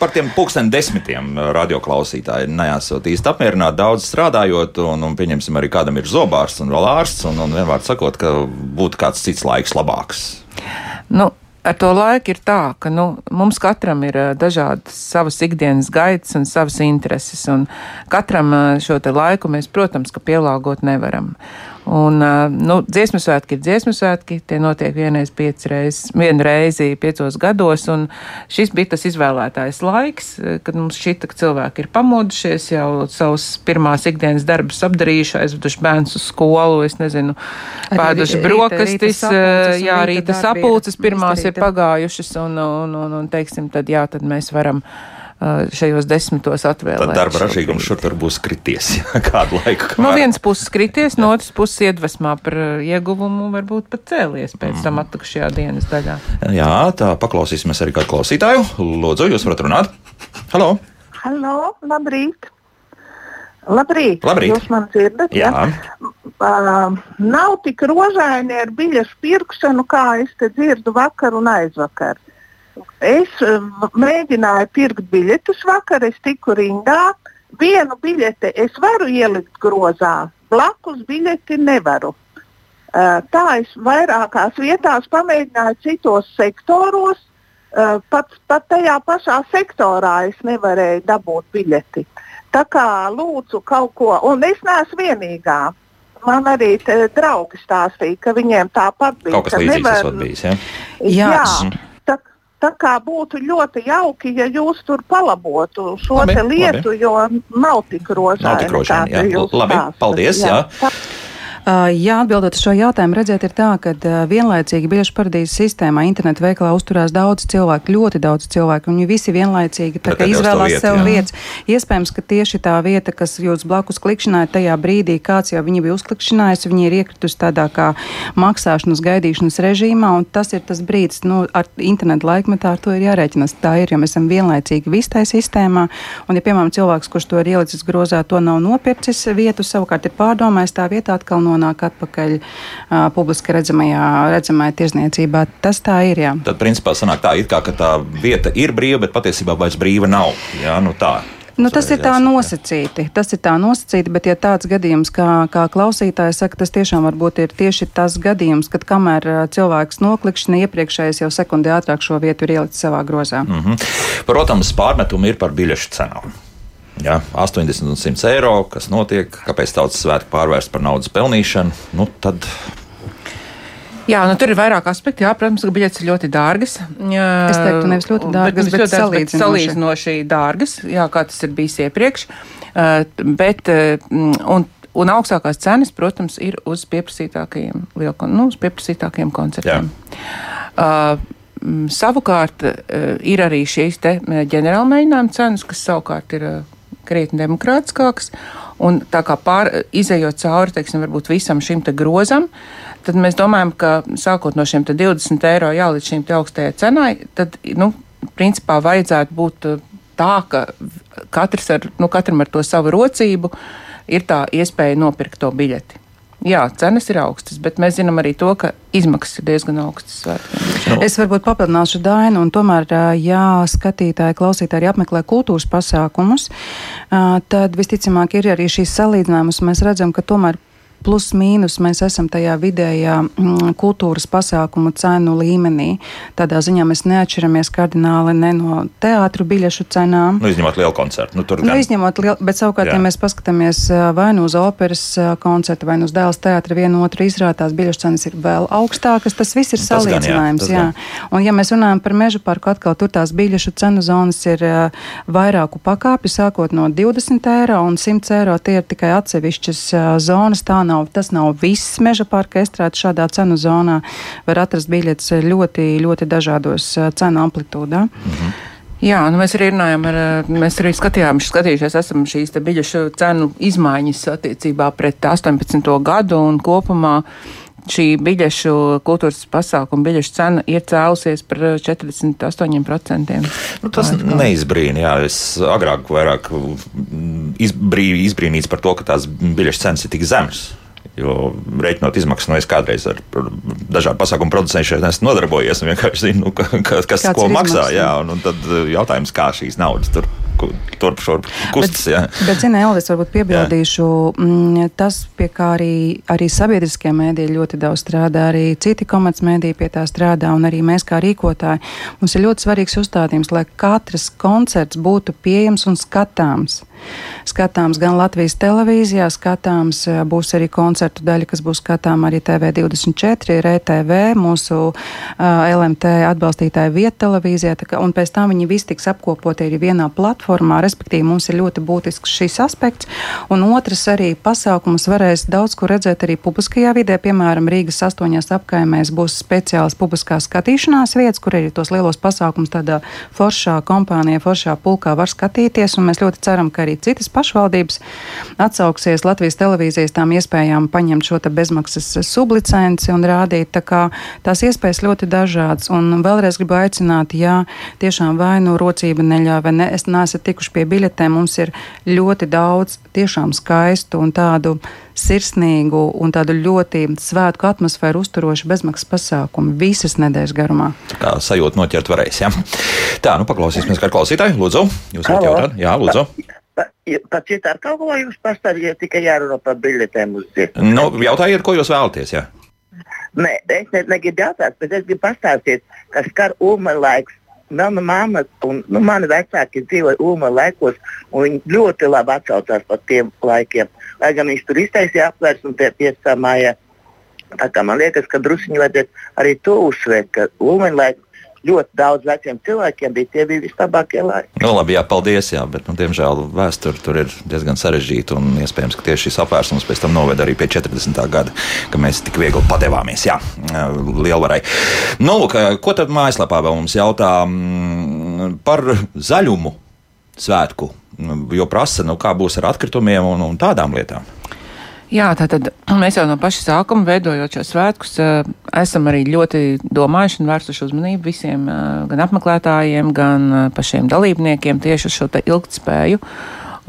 par tiem pulksten desmitiem uh, radioklausītāji neesot īsti apmierināti daudz strādājot, un, un pieņemsim arī kādam ir zobārsts un vēl ārsts, un, un vienmēr sakot, ka būtu kāds cits laiks labāks. Nu, ar to laiku ir tā, ka nu, mums katram ir dažādas savas ikdienas gaitas un savas intereses, un katram šo laiku mēs, protams, pielāgot nevaram. Un, nu, dziesmu svētki ir dziesmu svētki, tie notiek vienreiz piecas reizes, vienu reizi piecos gados, un šis bija tas izvēlētājs laiks, kad mums šķita, ka cilvēki ir pamodušies, jau savus pirmās ikdienas darbus apdarījuši, aizveduši bērns uz skolu, es nezinu, pēduši brokastis, jā, rīta sapulces pirmās ir pagājušas, un, un, un, un teiksim, tad jā, tad mēs varam šajos desmitos atvēlēt. Tad darba ražīgums šur tur būs krities kādu laiku. Kamēr... No vienas puses krities, no otras puses iedvesmā par ieguvumu varbūt pat cēlies pēc mm. tam atlikušajā dienas daļā. Jā, tā paklausīsimies arī kādu klausītāju. Lūdzu, jūs varat runāt. Halo! Halo, labrīt! Labrīt! Labrīt. Jūs man dzirdat? Jā. Ja? Uh, nav tik rožaini ar biļešu pirkšanu, kā es te dzirdu vakar un aizvakar. Es um, mēģināju pirkt biļetes vakar, es tiku rindā. Vienu biļeti es varu ielikt grozā, blakus biļeti nevaru. Uh, tā es vairākās vietās pamēģināju citos sektoros. Uh, pat, pat tajā pašā sektorā es nevarēju dabūt biļeti. Tā kā lūdzu kaut ko, un es neesmu vienīgā. Man arī draugi stāstīja, ka viņiem tāpat bija. Kaut kas līdzīgs nevar... bijis, ja? Jā. jā. Tā kā būtu ļoti jauki, ja jūs tur palabotu šo Labi, lietu, labi. jo nav tik rožaini. Nav tik rožaini, jā. Labi, paldies, jā. Uh, Jā, atbildot uz šo jautājumu, redziet, ir tā, ka uh, vienlaicīgi biļešu paradīzes sistēmā internetu veikalā uzturās daudz cilvēku, ļoti daudz cilvēku, un viņi visi vienlaicīgi tā, to izvēlās vietu, sev jā. vietas. Iespējams, ka tieši tā vieta, kas jūs blakus klikšķināja, tajā brīdī kāds jau viņu bija uzklikšķinājis, viņi ir iekritusi tādā kā maksāšanas gaidīšanas režīmā, un tas ir tas brīdis, nu, ar internetu laikmetā ar to ir jārēķinās. Tā ir, jo mēs esam vienlaicīgi visi tajā sistēmā, un, ja, piemēram, cilvēks, kurš to ir ielicis grozā, to nav nopircis vietu, savukārt ir pārdomājis, tā vieta atkal nonāk atpakaļ uh, publiski redzamajā, redzamajā tirzniecībā. Tas tā ir, jā. Tad, principā, sanāk tā, it kā ka tā vieta ir brīva, bet patiesībā vairs brīva nav. Jā, nu tā. Nu, tas ir tā nosacīti. Tas ir tā nosacīti, bet, ja tāds gadījums, kā, kā klausītājs saka, tas tiešām varbūt ir tieši tas gadījums, kad kamēr cilvēks noklikšķina iepriekšējais jau sekundi ātrāk šo vietu ir ielicis savā grozā. Mm. Mhm. Protams, pārmetumi ir par biļešu cenām. Jā, 80 un 100 eiro, kas notiek, kāpēc tautas svētki pārvērst par naudas pelnīšanu, nu tad Jā, nu, tur ir vairāk aspektu. Jā, protams, ka biļetes ir ļoti dārgas. Jā, Es teiktu, nevis ļoti dārgas, bet ļoti dārgas, salīdzinoši. salīdzinoši dārgas, jā, kā tas ir bijis iepriekš. Uh, bet, uh, un, un augstākās cenas, protams, ir uz pieprasītākajiem, lielkon, nu, uz pieprasītākajiem koncertiem. Uh, mm, savukārt uh, ir arī šīs te ģenerāla mēģinājuma cenas, kas savukārt ir uh, krietni demokrātiskākas. Un tā kā pār, izējot cauri, teiksim, visam šim te grozam, tad mēs domājam, ka sākot no šiem te 20 eiro jā, līdz šīm augstajai cenai, tad, nu, principā vajadzētu būt uh, tā, ka katrs ar, nu, katram ar to savu rocību ir tā iespēja nopirkt to biļeti. Jā, cenas ir augstas, bet mēs zinām arī to, ka izmaksas ir diezgan augstas svētkiem. Es varbūt papildināšu Dainu, un tomēr, ja skatītāji, klausītāji arī apmeklē kultūras pasākumus, tad visticamāk ir arī šīs salīdzinājumus. Mēs redzam, ka tomēr plus mīnus mēs esam tajā vidējā mm, kultūras pasākumu cenu līmenī. Tādā ziņā mēs neatšķiramies kardināli ne no teātru biļešu cenām. nu, izņemot lielu koncertu. Nu, tur Nu, gan- izņemot, liel, bet savukārt, Jā. ja mēs paskatāmies vai nu uz operas koncertu, vai nu uz dēls teātra vienu otru izrādās, biļešu cenas ir vēl augstākas. Tas viss ir Tas gan, jā, salīdzinājums. tas jā. gan. Un, ja mēs runājam par meža parku, atkal tur tās biļešu cenu zonas ir ā, vairāku pakāpju, sākot no 20 eiro un 100 eiro. Tie ir tikai atsevišķas ā, zonas. Tā nav, tas nav viss meža parka estrādes šādā cenu zonā. Var atrast biļetes ļoti, ļoti dažādos ā, cenu amplitūdā. Jā, nu mēs arī runājam, ar, eh, mēs arī skatījāmies, skatījušies, esam šīs biļešu cenu izmaiņas attiecībā pret 18. gadu un kopumā. Šī biļešu kultūras pasākuma biļešu cena ir cēlusies par eh, 48%. Nu, tas neizbrīna. Jā, es agrāk vairāk mm, izbrī, izbrīnīts par to, ka tās biļešu cenas ir tik zemas. Jo rēķinot izmaksas, nu es kādreiz ar dažādu pasākumu producēju šeit esmu nodarbojies un vienkārši zinu, nu, ka, ka, kas Kāds ko maksā. izmaksas, Jā, jā. un, un tad uh, jautājums, kā šīs naudas tur turp šurp kustas. jā. Bet, zini, Elvis, varbūt piebildīšu, mm, tas, pie kā arī, arī sabiedriskie mēdīji ļoti daudz strādā, arī citi komercmediji pie tā strādā, un arī mēs kā rīkotāji, mums ir ļoti svarīgs uzstādījums, lai katrs koncerts būtu pieejams un skatāms. Skatāms gan Latvijas televīzijā, skatāms eh, būs arī koncertu daļa, kas būs skatām arī TV24, RTV, mūsu uh, LMT atbalstītāja vieta televīzijā, kā, un pēc tam viņi visi tiks apkopoti arī vienā platformā, respektīvi mums ir ļoti būtisks šis aspekts, un otrs arī pasākums varēs daudz ko redzēt arī publiskajā vidē, piemēram, Rīgas astoņās apkaimēs būs speciāls publiskās skatīšanās vietas, kur arī tos lielos pasākums tādā foršā kompānijā, foršā pulkā var skatīties, un mēs ļoti ceram, ka arī citas pašvaldības atsauksies Latvijas televīzijas tām iespējām paņemt šo bezmaksas sublicenci un rādīt, tā kā tās iespējas ļoti dažādas, un vēlreiz gribu aicināt, ja tiešām vai nu rocība neļauj, vai ne, es neesat tikuši pie biļetēm, mums ir ļoti daudz tiešām skaistu un tādu sirsnīgu un tādu ļoti svētku atmosfēru uzturošu bezmaksas pasākumu visas nedēļas garumā. Tā Kā sajūta noķert varēs. Jā. Tā, nu paklausīsimies, kā klausītāji. Lūdzu, jūs varat jautāt? Jā, lūdzu. Pa, pa citu ar kaut ko jūs pastāstījāt, tikai jārunā par biļetēm uz dzirdu. Nu, jautājiet, ko jūs vēlaties. Jā. Nē, es ne, negribu jautāt, bet es gribu pastāstīt, kas skar Ulma laiks. Mana mamma un nu, mani vecāki dzīvoja Ulma laikos, un viņi ļoti labi atcaucās par tiem laikiem. Lai gan viņš tur iztaisīja apvērsumu pie piesāmājā. Tā kā man liekas, ka druskuļi vajadzētu arī to uzsvērt, ka Ulmaņa laika ļoti daudz veciem cilvēkiem bija tie bija vislabākie laiki. Nu, labi, jā, paldies, jā, bet, nu, diemžēl, vēsture tur ir diezgan sarežģīta un iespējams, ka tieši šis apvērsums pēc tam noveda arī pie 40. gada, ka mēs tik viegli padevāmies, jā, lielvarai. Nu, lūk, ko tad mājaslapā vēl mums jautā mm, par zaļumu svētku, jo prasa, nu, kā būs ar atkritumiem un, un tādām lietām. Jā, tātad mēs jau no paša sākuma veidojot šo svētkus, esam arī ļoti domājuši un vērsuši uzmanību visiem gan apmeklētājiem, gan pašiem dalībniekiem tieši uz šo ilgtspēju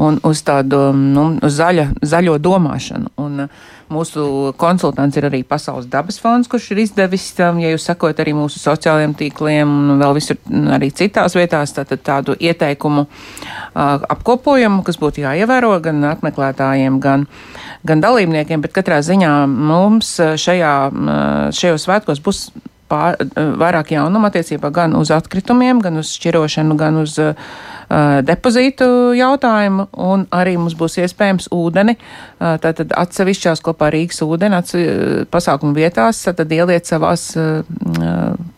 un uz tādu nu, uz zaļa, zaļo domāšanu. Un, Mūsu konsultants ir arī Pasaules dabas fonds, kurš ir izdevis, ja jūs sakot, arī mūsu sociālajiem tīkliem un vēl visur arī citās vietās, tātad tādu ieteikumu apkopojumu, kas būtu jāievēro gan apmeklētājiem, gan gan dalībniekiem, bet katrā ziņā mums šajā, šajos svētkos būs pār, eh, vairāk jaunumu attiecībā gan uz atkritumiem, gan uz šķirošanu, gan uz uh, depozītu jautājumu, un arī mums būs iespējams ūdeni, uh, tātad atsevišķās kopā Rīgas ūdeni, atse, pasākumu vietās, tad ieliet savās uh,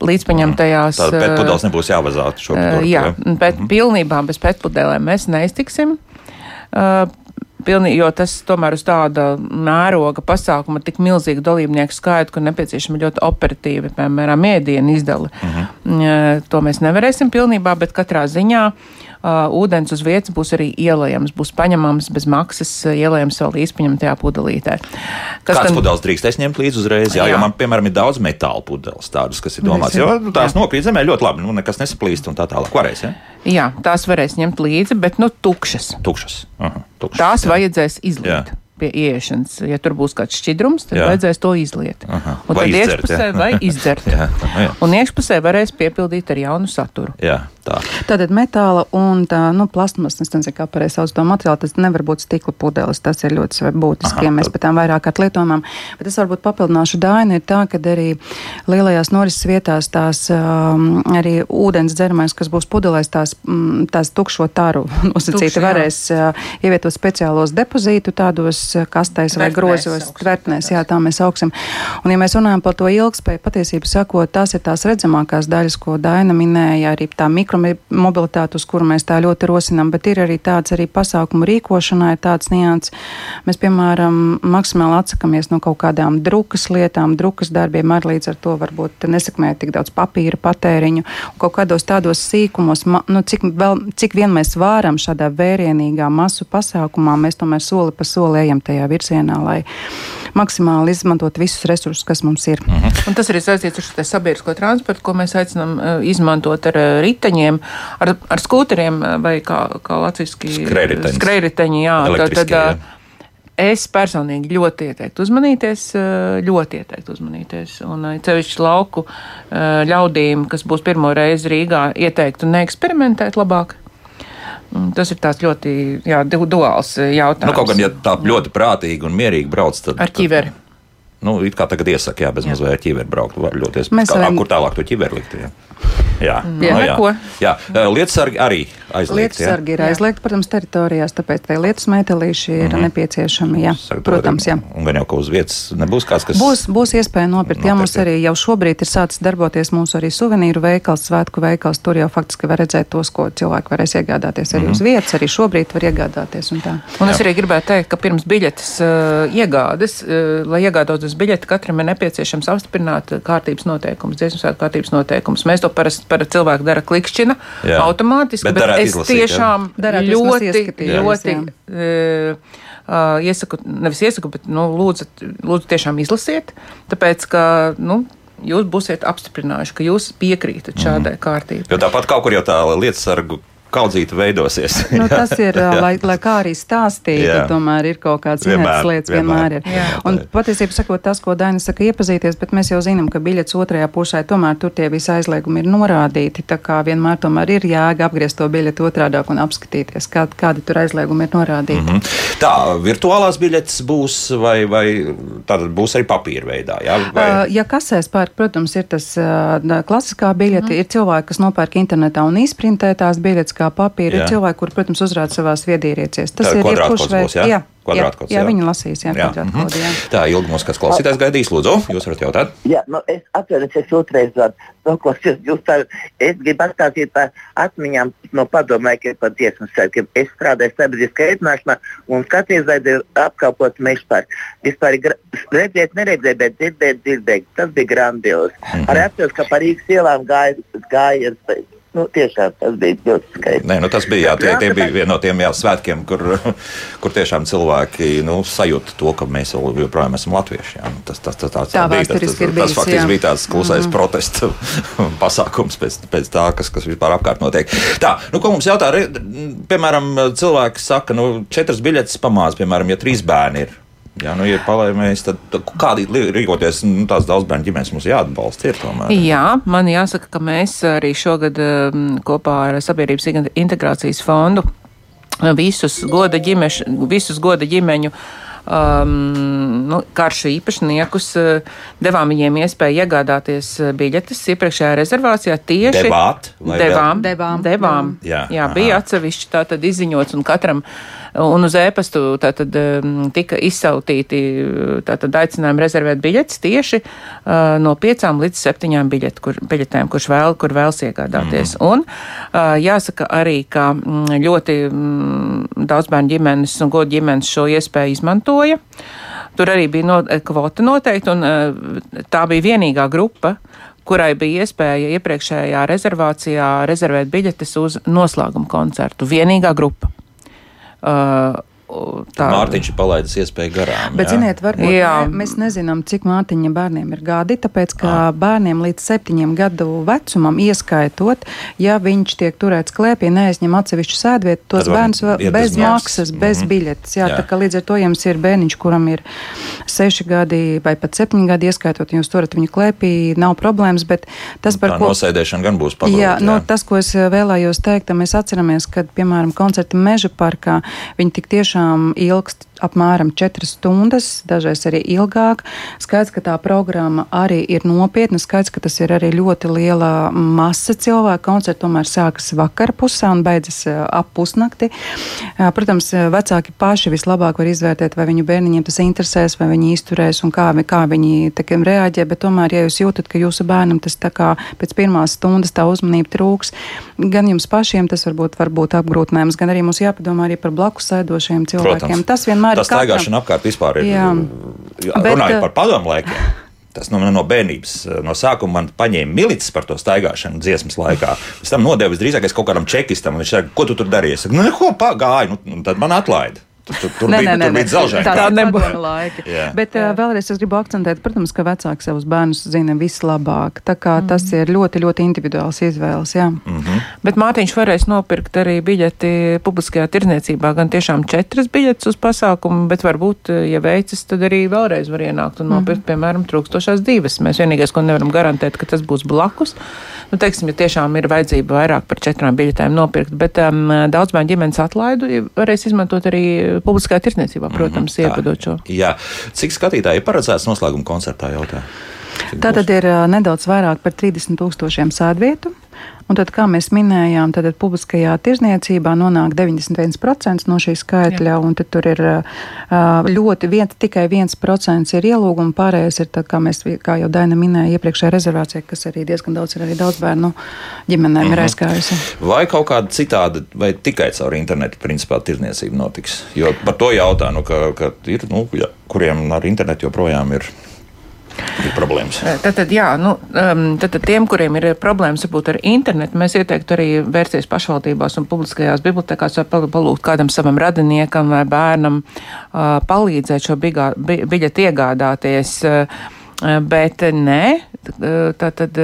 līdzpaņemtajās. Tāda pētpudeles nebūs jāvazāt šobrīd. Jā, bet mhm. pilnībā bez pētpudelēm mēs neiztiksim. Uh, Pilnī, jo tas tomēr uz tāda mēroga pasākuma tik milzīgu dalībnieku skaitu, ka nepieciešama ļoti operatīva, piemēram, ēdienu izdala. Uh mhm. -huh. To mēs nevarēsim pilnībā, bet katrā ziņā uh, ūdens uz vietas būs arī ielējams, būs paņemams bez maksas, ielējams vēl izpaņemtajā pudelītē. Kas Kāds gan... pudeles drīkstēs ņemt līdzi uzreiz? Jā, jā, jo man, piemēram, ir daudz metāla pudeles, tādas, kas ir domāts, jo nu, tās nokrīt zemē ļoti labi, nu, nekas nesaplīst un tā tālāk. Varēs, ja? Jā, tās varēs ņemt līdzi, bet nu tukšas. Tukšas. Aha, tukšas tās jā. vajadzēs izliet. Jā pie ieiešanas. Ja tur būs kāds šķidrums, tad jā. vajadzēs to izliet. Aha. Un vai tad izdzert, iekšpusē jā. vai izdzert. jā. Jā. Un iekšpusē varēs piepildīt ar jaunu saturu. Jā. Tā. Tātad metāla un tā, nu, plasmas, es nezinu, kā pareizi sauc to materiālu, tas nevar būt stikla pudeles, tas ir ļoti būtiski, Aha, ja mēs pēc tam vairāk atlietojumam. Bet es varbūt papildināšu dainu, ir tā, ka arī lielajās norises vietās tās um, arī ūdens dzeramais, kas būs pudelēs, tās, mm, tās tukšo taru nosacīti varēs uh, ievietot speciālos depozītu tādos uh, kastēs vai grozos, tvertnēs, jā, tā mēs augsim. Un ja mēs runājam par to ilgspēju, patiesību sakot, tās ir tās redzamākās daļas, ko Daina minēja, arī tā mikro mikromobilitāti, uz kuru mēs tā ļoti rosinām, bet ir arī tāds arī pasākumu rīkošanā, ir tāds nians. Mēs, piemēram, maksimāli atsakamies no kaut kādām drukas lietām, drukas darbiem, arī līdz ar to varbūt nesakmēt tik daudz papīra patēriņu. Kaut kādos tādos sīkumos, nu, cik, vēl, cik vien mēs varam šādā vērienīgā masu pasākumā, mēs tomēr soli pa soli ejam tajā virzienā, lai maksimāli izmantot visus resursus, kas mums ir. Mhm. Un tas arī saistīts ar šo sabiedrisko transportu, ko mēs aicinām uh, izmantot ar uh, riteņiem, ar, ar skūteriem uh, vai kā, kā latviski skrējriteņi. Jā, tad, tad, jā. Es personīgi ļoti ieteiktu uzmanīties, ļoti ieteiktu uzmanīties. Un cevišķi lauku ļaudīm, kas būs pirmo reizi Rīgā, ieteiktu neeksperimentēt labāk. Tas ir tāds ļoti jā, duāls jautājums. Nu, kaut gan, ja tā ļoti prātīgi un mierīgi brauc, tad. Ar ķiveri. Nu, it kā tagad iesaka, jā, bez mazliet ar ķiveri braukt. Var ļoti iespējams. Varam... Kur tālāk to ķiveri likt? Jā. Jā, mm. jā, no, jā. jā. Lietasargi arī aizliegti. Lietasargi ir aizliegti, protams, teritorijās, tāpēc tie lietas metālīši ir mm -hmm. nepieciešami. Jā, Saka, protams, jā. Un gan jau, ka uz vietas nebūs kāds, kas. Būs, būs iespēja nopirkt. nopirkt. Jā, mums arī jau šobrīd ir sācis darboties mūsu arī suvenīru veikals, svētku veikals. Tur jau faktiski var redzēt tos, ko cilvēki varēs iegādāties arī mm -hmm. uz vietas, arī šobrīd var iegādāties. Un, tā. un es arī gribētu teikt, ka pirms biļetes uh, iegādes, uh, lai iegādātos biļeti, katram ir nepieciešams apstiprināt kārtības noteikumus, dziesmu svētku kārtības noteikumus. Mēs to parasti par cilvēku dara klikšķina jā. automātiski, bet, bet es izlasīt, tiešām jā. ļoti, ļoti uh, iesaku, nevis iesaku, bet nu, lūdzu, lūdzu tiešām izlasiet, tāpēc ka. Nu, Jūs būsiet apstiprinājuši, ka jūs piekrītat šādai mm. kārtībai. Jo tāpat kaut kur jau tā lietas sargu kaudzīta veidosies. nu, tas ir, lai, lai kā arī stāstītu, tomēr ir kaut kādas vienmēr, lietas, vienmēr, vienmēr ir. Jā. Un patiesībā sakot, tas, ko Daina saka, iepazīties, bet mēs jau zinām, ka biļets otrajā pusē tomēr tur tie visi aizliegumi ir norādīti. Tā kā vienmēr tomēr ir jēga apgriezt to biļeti otrādāk un apskatīties, kā, kādi tur aizliegumi ir norādīti. Mm -hmm. Tā, virtuālās biļetes būs vai, vai tātad būs arī papīra veidā? Jā, vai... ja kasēs pērk, protams, ir tas klasiskā biļete, mm -hmm. ir cilvēki, kas nopērk internetā un izprintē tās biļetes, kā papīra. Jā. Ir cilvēki, kuri, protams, uzrāda savās viedierīcēs. Tas Tā ir kvadrātkods jebkurš veids. jā? Jā, jā, Kvadrātkods, jā, jā. viņi lasīs, jā, Jā, kvadrātkodu, jā. mhm. Tā ilgi mums kāds klausītājs gaidīs, lūdzu, jūs varat jautāt. Jā, nu, es atceros, es otrreiz zvanu. Noklausījos, jūs tā, es gribu atstāstīt par atmiņām no padomniekiem par dziesmu svētkiem. Es strādāju sabiedriskajā ēdināšanā un skaties, vai ir apkalpots mežs par. Vispār redzēt, neredzēt, bet dzirdēt, dzirdēt. Tas bija grandiozi. Mm. -hmm. Arī atceros, ka par Rīgas ielām gāja, gāja nu, tiešām tas bija ļoti skaisti. Nē, nu tas bija, jā, tie, tie bija viena no tiem jā, svētkiem, kur, kur tiešām cilvēki nu, sajūta to, ka mēs joprojām esam latvieši. Jā. Nu, Tas, tas, tas, tāds Tā bija, tas, tas, tas bijis, faktiski bija tāds klusais mm. protesta pasākums pēc, pēc tā, kas, kas vispār apkārt notiek. Tā, nu, ko mums jautā, piemēram, cilvēki saka, nu, četras biļetes pamāz, piemēram, ja trīs bērni ir. Jā, nu, ja palaimies, tad, tad kādi rīkoties, nu, tās daudz bērnu ģimenes mums jāatbalsta. Ir, tomēr. Jā, man jāsaka, ka mēs arī šogad um, kopā ar Sabiedrības integrācijas fondu uh, visus goda, ģimeš, visus goda ģimeņu um, nu, karšu īpašniekus uh, devām viņiem iespēju iegādāties uh, biļetes iepriekšējā rezervācijā tieši Devāt vai devām? Devām. devām. Jā, Jā, bija atsevišķi tā tad izziņots un katram un uz ēpastu tātad um, tika izsautīti tātad aicinājumi rezervēt biļetes tieši uh, no piecām līdz septiņām biļet, kur, biļetēm, kurš vēl, kur vēlas iegādāties. Mm. Un uh, jāsaka arī, ka mm, ļoti mm, daudz bērnu ģimenes un godu ģimenes šo iespēju izmantoja. Tur arī bija no, kvota noteikti, un uh, tā bija vienīgā grupa, kurai bija iespēja iepriekšējā rezervācijā rezervēt biļetes uz noslēguma koncertu. Vienīgā grupa. Uh, tā Mārtiņš ir palaidis iespēju garām. Bet, jā. ziniet, varbūt Jā. mēs nezinām, cik Mārtiņa bērniem ir gadi, tāpēc, ka bērniem līdz septiņiem gadu vecumam ieskaitot, ja viņš tiek turēts klēpī, neaizņem atsevišķu sēdvietu, tos bērnus bez maksas. maksas, bez Mhm. biļetes. Jā, Jā. tā kā līdz ar to jums ir bērniņš, kuram ir seši gadi vai pat septiņi gadi ieskaitot, jūs turat viņu klēpī, nav problēmas, bet tas, par Tā ko. nosēdēšana gan būs pagrūta. Jā, nu, tas, ko es eh, vēlējos teikt, mēs atceramies, ka, piemēram, koncerti meža parkā, viņi tik tiešām ilgst apmēram 4 stundas, dažreiz arī ilgāk. Skaidrs, ka tā programma arī ir nopietna, skaidrs, ka tas ir arī ļoti liela masa cilvēku. Koncerts tomēr sākas vakara pusē un beidzas eh, ap pusnakti. Eh, Protams, eh, vecāki paši vislabāk var izvērtēt, vai viņu bērniņiem tas interesēs, vai viņi izturēs un kā, kā viņi teikam, reaģē. Bet tomēr, ja jūs jūtat, ka jūsu bērnam tas tā kā pēc pirmās stundas tā uzmanība trūks, gan jums pašiem tas varbūt var būt apgrūtinājums, gan arī mums jāpadomā arī par blakus sēdošiem cilvēkiem. Tas vienmēr Tas ir katram- staigāšana apkārt vispār ir. Jā. Jā, Bet, runājot eh, par padomu laikiem. Tas no, no bērnības, no sākuma man paņēma milicis par to staigāšanu dziesmas laikā. Pēc tam nodevis drīzāk kaut kādam čekistam, viņš teica, ko tu tur darīji? Es saku, nu, ko pagāju, nu, un tad man atlaida. Tur, tur, tur Nē, bija, nē, nē, tur bija nē. dzelžaini. Tā, Tā tā nebūs laika. Jā. Bet uh, vēlreiz es gribu akcentēt, protams, ka vecāki savus bērnus zina vislabāk. Tā kā mm. tas ir ļoti, ļoti individuāls izvēles. Jā. Mhm. Bet Mārtiņš varēs nopirkt arī biļeti publiskajā tirdzniecībā, gan tiešām četras biļetes uz pasākumu, bet varbūt, ja veicas, tad arī vēlreiz var ienākt un nopirkt, piemēram, trūkstošās divas. Mēs vienīgais, ko nevaram garantēt, ka tas būs blakus. Nu, teiksim, ja tiešām ir vajadzība vairāk par četrām biļetēm nopirkt, bet um, daudz bērnu ģimenes atlaidu varēs izmantot arī publiskajā tirdzniecībā, protams, Tā. iepadot šo. Jā, cik skatītāji ir paredzēts noslēguma koncertā jautā? Cik Tā būs? tad ir nedaudz vairāk par 30 tūkstošiem sēdvietu. Un tad, kā mēs minējām, tad publiskajā tirzniecībā nonāk 91% no šī skaitļa, un tad tur ir ļoti vien, tikai 1% ir ielūguma, pārējais ir, tad, kā, mēs, kā jau Daina minēja, iepriekšējā rezervācijā, kas arī diezgan daudz ir arī daudz bērnu ģimenēm ir aizgājusi. Vai kaut kāda citāda, vai tikai caur internetu principā tirdzniecība notiks? Jo par to jautā, nu, ka, ka ir, nu, ja, kuriem ar internetu joprojām ir problēmas. Tātad, jā, nu, tātad tiem, kuriem ir problēmas varbūt ar internetu, mēs ieteiktu arī vērsties pašvaldībās un publiskajās bibliotekās vai pal- palūgt kādam savam radiniekam vai bērnam uh, palīdzēt šo bigā, bi, biļeti iegādāties. Uh, Bet nē, tātad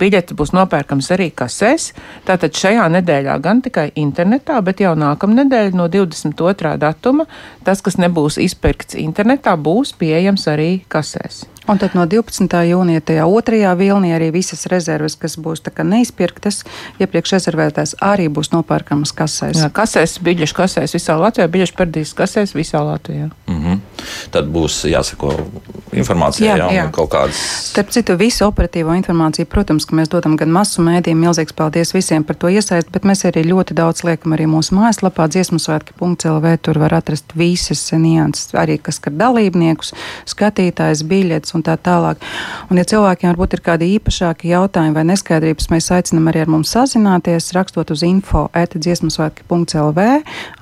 biļeti būs nopērkams arī kasēs. Tātad šajā nedēļā gan tikai internetā, bet jau nākamnedēļ no 22. datuma tas, kas nebūs izpirkts internetā, būs pieejams arī kasēs. Un tad no 12. jūnija tajā otrajā vilnī arī visas rezerves, kas būs neizpirktas, iepriekš rezervētās, arī būs nopērkamas kasēs. Jā, kasēs, biļešu kasēs visā Latvijā, biļešu perdīs kasēs visā Latvijā. Mm -hmm. tad būs jāsako informācijai, Jā, jā, jā. kaut kādas. Starp citu, visu operatīvo informāciju, protams, ka mēs dodam gan masu mēdījiem, milzīgs paldies visiem par to iesaist, bet mēs arī ļoti daudz liekam arī mūsu mājaslapā dziesmasvētki.lv. Tur var atrast visas nianses, arī kas skar dalībniekus, skatītājs, biļetes un tā tālāk. Un, ja cilvēkiem varbūt ir kādi īpašāki jautājumi vai neskaidrības, mēs aicinam arī ar mums sazināties, rakstot uz info etidziesmasvētki.lv.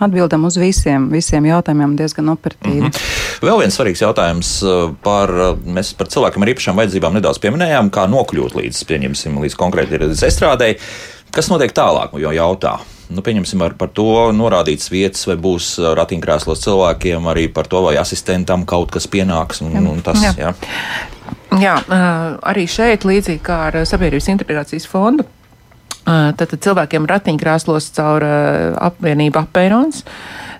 Atbildam uz visiem, visiem jautājumiem diezgan operatīvi. Mm -hmm. Vēl viens svarīgs jautājums uh, par, uh, mēs par cilvēkiem ar īpašām vajadzībām nedaudz pieminējām, kā nokļūt līdz, pieņemsim, līdz konkrēti līdz estrādei. Kas notiek tālāk, jo jautā? Nu, pieņemsim, ar, par to norādīts vietas, vai būs uh, ratiņkrēslos cilvēkiem, arī par to, vai asistentam kaut kas pienāks. Un, un tas, Jā. jā. Jā, ā, arī šeit, līdzīgi kā ar Sabiedrības integrācijas fondu, ā, tad tad cilvēkiem ratiņkrēslos caur apvienību apērons.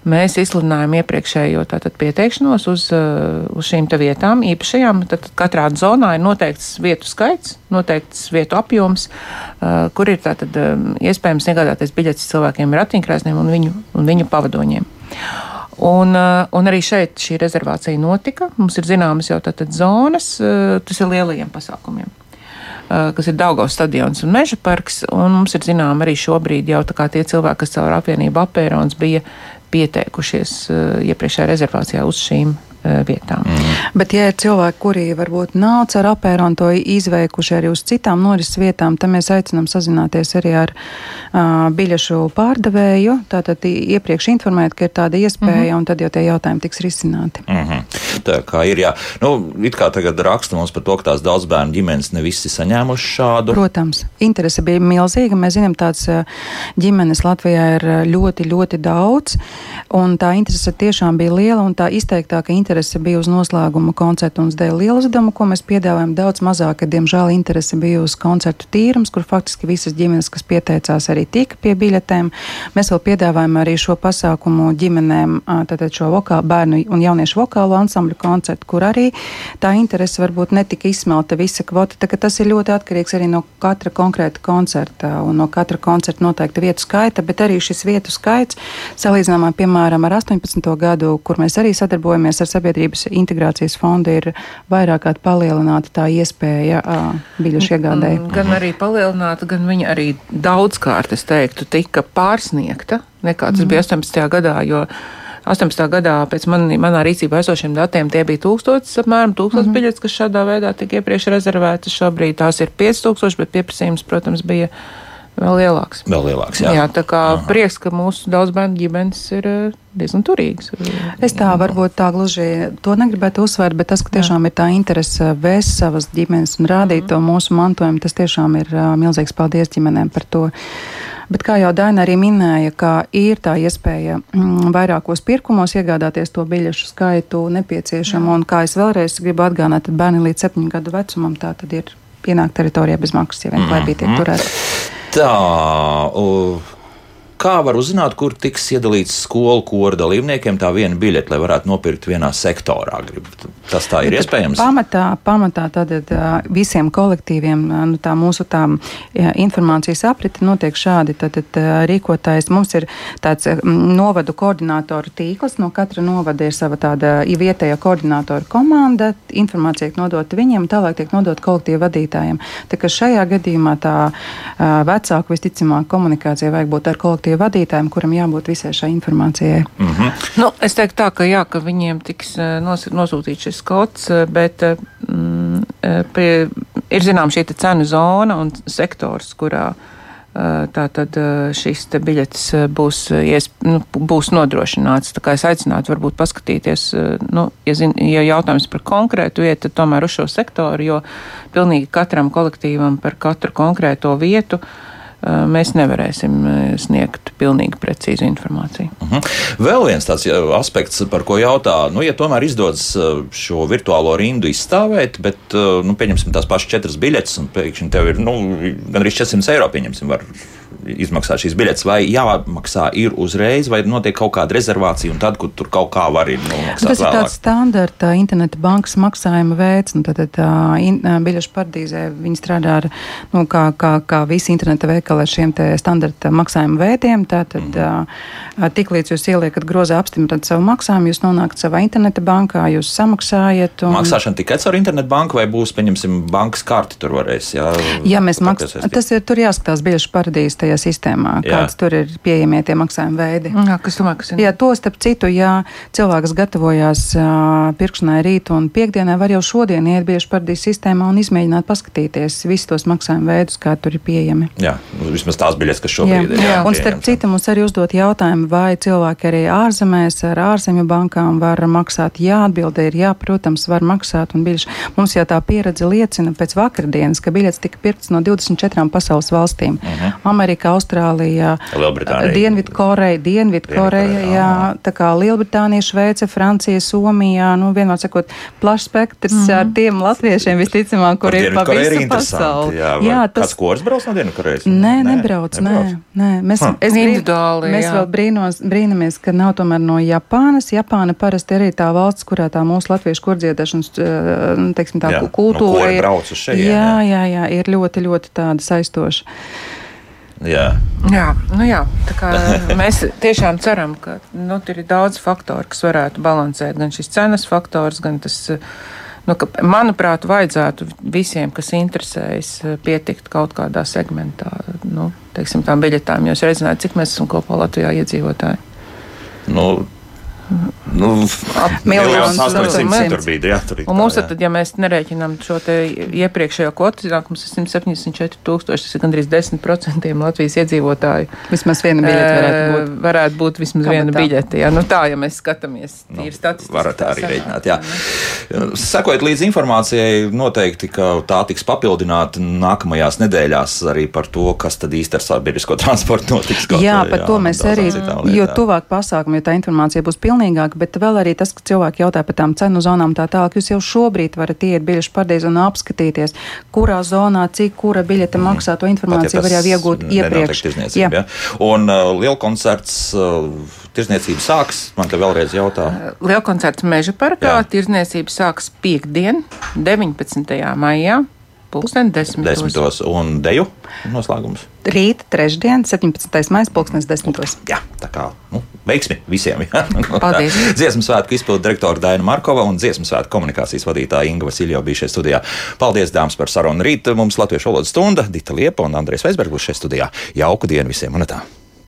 Mēs izsludinājām iepriekšējo tātad, pieteikšanos uz, ā, uz šīm vietām, īpašajām. Tad katrā zonā ir noteikts vietu skaits, noteikts vietu apjoms, ā, kur ir tātad, ā, iespējams iegādāties biļetes cilvēkiem ar ratiņkrēsliem un viņu, un viņu pavadoņiem. Un, un arī šeit šī rezervācija notika. Mums ir zināmas jau tātad zonas, tas ir lielajiem pasākumiem. Kas ir Daugavas stadions un Meža parks. Un mums ir zināms arī šobrīd jau tie cilvēki, kas caur apvienību apērons bija pieteikušies uh, iepriekšējā rezervācijā uz šīm vietām. Mm. Bet, ja ir cilvēki, kuri varbūt nav caur apēnu to izveikuši arī uz citām norises vietām, tad mēs aicinām sazināties arī ar uh, biļešu pārdevēju. Tātad iepriekš informēt, ka ir tāda iespēja, mm -hmm. un tad jau tie jautājumi tiks risināti. Mm -hmm. Tā kā ir, jā. Nu, it kā tagad raksta mums par to, ka tās daudz bērnu ģimenes ne visi saņēmuši šādu. Protams, interese bija milzīga. Mēs zinām, tādas uh, ģimenes Latvijā ir ļoti, ļoti daudz, un tā interese tiešām bija liela, un tā izteiktāka interese bija uz noslēguma koncertu un dēļ lielu uzdevumu, ko mēs piedāvājam. Daudz mazāka, diemžēl, interese bija uz koncertu tīrums, kur faktiski visas ģimenes, kas pieteicās, arī tika pie biļetēm. Mēs vēl piedāvājam arī šo pasākumu ģimenēm, tātad šo vokālu bērnu un jauniešu vokālo ansambļu koncertu, kur arī tā interese varbūt netika izsmelta visa kvota. Tā, ka tas ir ļoti atkarīgs arī no katra konkrēta koncerta un no katra koncerta noteikta vietu skaita, bet arī šis vietu skaits salīdzinājumā, piemēram, ar 18. gadu, kur mēs arī sadarbojamies ar Sabiedrības integrācijas fondu, ir vairāk kā palielināta tā iespēja biļešu iegādēji. Mm, Gan arī palielināta, gan viņa arī daudzkārt, es teiktu, tika pārsniegta nekā tas bija 18. gadā. Jo 18. gadā pēc man, manā rīcībā esošiem datiem tie bija 1000, apmēram 1000 mm -hmm. biļetes, kas šādā veidā tika iepriekš rezervētas. Šobrīd tās ir 5000, bet pieprasījums, protams, bija vēl lielāks. Vēl lielāks, jā. Jā, tā kā Aha. prieks, ka mūsu daudz bērnu ģimenes ir eh, diezgan turīgas. Es tā varbūt tā gluži to negribētu uzsvērt, bet tas, ka tiešām ir tā interese vēst savas ģimenes un rādīt mm. to mūsu mantojumu, tas tiešām ir uh, milzīgs paldies ģimenēm par to. Bet, kā jau Daina arī minēja, ka ir tā iespēja mm, vairākos pirkumos iegādāties to biļešu skaitu nepieciešamu. Un, kā es vēlreiz gribu atgādināt, tad bērni līdz septiņu gadu vecumam tā tad ir pienākt teritorijā bez maksas, ja vien klājīgi tiek turēti. Tā, u, kā var uzzināt, kur tiks iedalīts skolu koru dalībniekiem tā viena biļete, lai varētu nopirkt vienā sektorā? Grib, tas tā ir iespējams. Pamatā, pamatā tātad ā, visiem kolektīviem ā, nu, tā mūsu tā jā, informācijas aprite notiek šādi. Tātad rīkotājs mums ir tāds novadu koordinātoru tīkls. No katra novada ir sava tāda vietējā koordinātora komanda. Informācija tiek nodota viņiem, tālāk tiek nodota kolektīva vadītājiem. Tā kā šajā gadījumā tā vecāku visticamāk komunikācija vajag būt ar kolektīvu vadītājiem, kuram jābūt visai šai informācijai. Mm -hmm. Nu, es teiktu tā, ka, jā, ka viņiem tiks eh, nos, nosūtīts šis kods, eh, bet eh, mm, pie, ir zinām šī te cenu zona un sektors, kurā tātad šis eh, būs, ies, nu, būs nodrošināts. Tā kā es aicinātu varbūt paskatīties, nu, ja, zin, ja jautājums par konkrētu vietu, tad tomēr uz šo sektoru, jo pilnīgi katram kolektīvam par katru konkrēto vietu eh, mēs nevarēsim sniegt pilnīgi precīzu informāciju. Mhm. Vēl viens tāds aspekts, par ko jautā, nu, ja tomēr izdodas uh, šo virtuālo rindu izstāvēt, bet, uh, nu, pieņemsim tās pašas četras biļetes, un pēkšņi tev ir, nu, gan arī 400 eiro, pieņemsim, var izmaksāt šīs biļetes, vai jāmaksā ir uzreiz, vai notiek kaut kāda rezervācija, un tad, kur tur kaut kā var ir nomaksāt Tas ir vēlāk. tāds standarta interneta bankas maksājuma veids. Nu, tad, biļešu paradīzē viņi strādā ar, nu, kā, kā, kā visi interneta veikali ar šiem te standarta maksājuma veidiem. Tātad, mm. tik līdz jūs ieliekat grozā apstiprināt savu maksājumu, jūs nonākat savā interneta bankā, jūs samaksājat. Un... Maksāšana tikai caur internetu banku vai būs, pieņemsim, bankas karti tur varēs? Jā, ja mēs maksājam, tas ir tur jāskatās biļešu paradīzē tajā sistēmā, jā. kāds tur ir pieejamie tie maksājuma veidi. Jā, kas domā, kas ir? Jā, to starp citu, ja cilvēks gatavojās uh, pirkšanai rīt un piekdienai, var jau šodien iet biļešu paradīzē sistēmā un izmēģināt paskatīties visus tos maksājuma veidus, kā tur ir pieejami. Jā, nu, vismaz tās biļetes, kas šobrīd jā. ir. Jā, un starp citu, mums arī uzdot jautājumu, vai cilvēki arī ārzemēs ar ārzemju bankām var maksāt. Jā, atbilde ir jā, protams, var maksāt. Biļeši. Mums jau tā pieredze liecina pēc vakardienas, ka biļetes tika pirktas no 24 pasaules valstīm. Uh -huh. Amerikā, Austrālijā, Dienvidkoreja, Dienvidkoreja, jā, tā kā Lielbritānija, Šveice, Francija, Somijā, nu, vienmēr sakot, plašs spektrs mm -hmm. ar tiem latviešiem visticamāk, kur ir pa visu pasauli. Jā, jā tas... Kāds kurs brauc no Dienvidkorejas? Nē, nebrauc, nē, nē. Mēs, huh. es individuāli, mēs vēl brīnos, brīnamies, ka nav tomēr no Japānas. Japāna parasti arī tā valsts, kurā tā mūsu latviešu kurdziedāšanas, teiksim, tā jā, kultūra no ir. Šeit, jā, jā, jā, ir ļoti, ļoti tāda saistoša. Jā. Jā, nu jā, mēs tiešām ceram, ka nu, ir daudz faktoru, kas varētu balansēt gan šis cenas faktors, gan tas. Nu, ka, manuprāt, vajadzētu visiem, kas interesējas, pietikt kaut kādā segmentā, nu, teiksim, tām biļetēm. Jūs redzat, cik mēs esam kopā Latvijā iedzīvotāji. Nu, Nu, Miljonus tur bija. Jā, tur un mums tad, ja mēs nerēķinām šo iepriekšējo kvotu, iznāk mums ir 174 tūkstoši, tas ir gandrīz 10% Latvijas iedzīvotāju. Vismaz viena biļete varētu būt. Varētu būt vismaz Kabatā. viena biļete, jā. Nu tā, ja mēs skatāmies tīri nu, statistiski. Varat tā arī rēķināt, jā. Sekojot līdz informācijai, noteikti, ka tā tiks papildināta nākamajās nedēļās arī par to, kas tad īsti ar sabiedrisko transportu notiks. Jā, par jā, to mēs arī, jo tuvāk pasākumu, jo tā informācija būs pilnīga pilnīgāk, bet vēl arī tas, ka cilvēki jautā par tām cenu zonām tā tālāk. Jūs jau šobrīd varat iet biļešu pārdeiz un apskatīties, kurā zonā, cik kura biļete mm. maksā. To informāciju Pat, ja var jau iegūt iepriekš. Jā. Ja? Un uh, lielkoncerts. Uh, Tirzniecība sāks, man te vēlreiz jautā. Lielkoncerts Meža parkā. Tirzniecība sāks piekdien, 19. maijā. Pūksteni desmitos. desmitos. Un deju noslēgums? Rīt, trešdien, 17. maija, pulkstenis desmitos. Jā, tā kā nu, veiksmi visiem. Paldies. dziesmu svētku izpildu direktora Daina Markova un dziesmu svētku komunikācijas vadītāja Inga Vasiljo bija šeit studijā. Paldies, dāmas, par sarunu. Rīt mums Latviešu valodas stunda, Dita Liepa un Andrēs Veisbergs būs šeit studijā. Jauku dienu visiem un tā!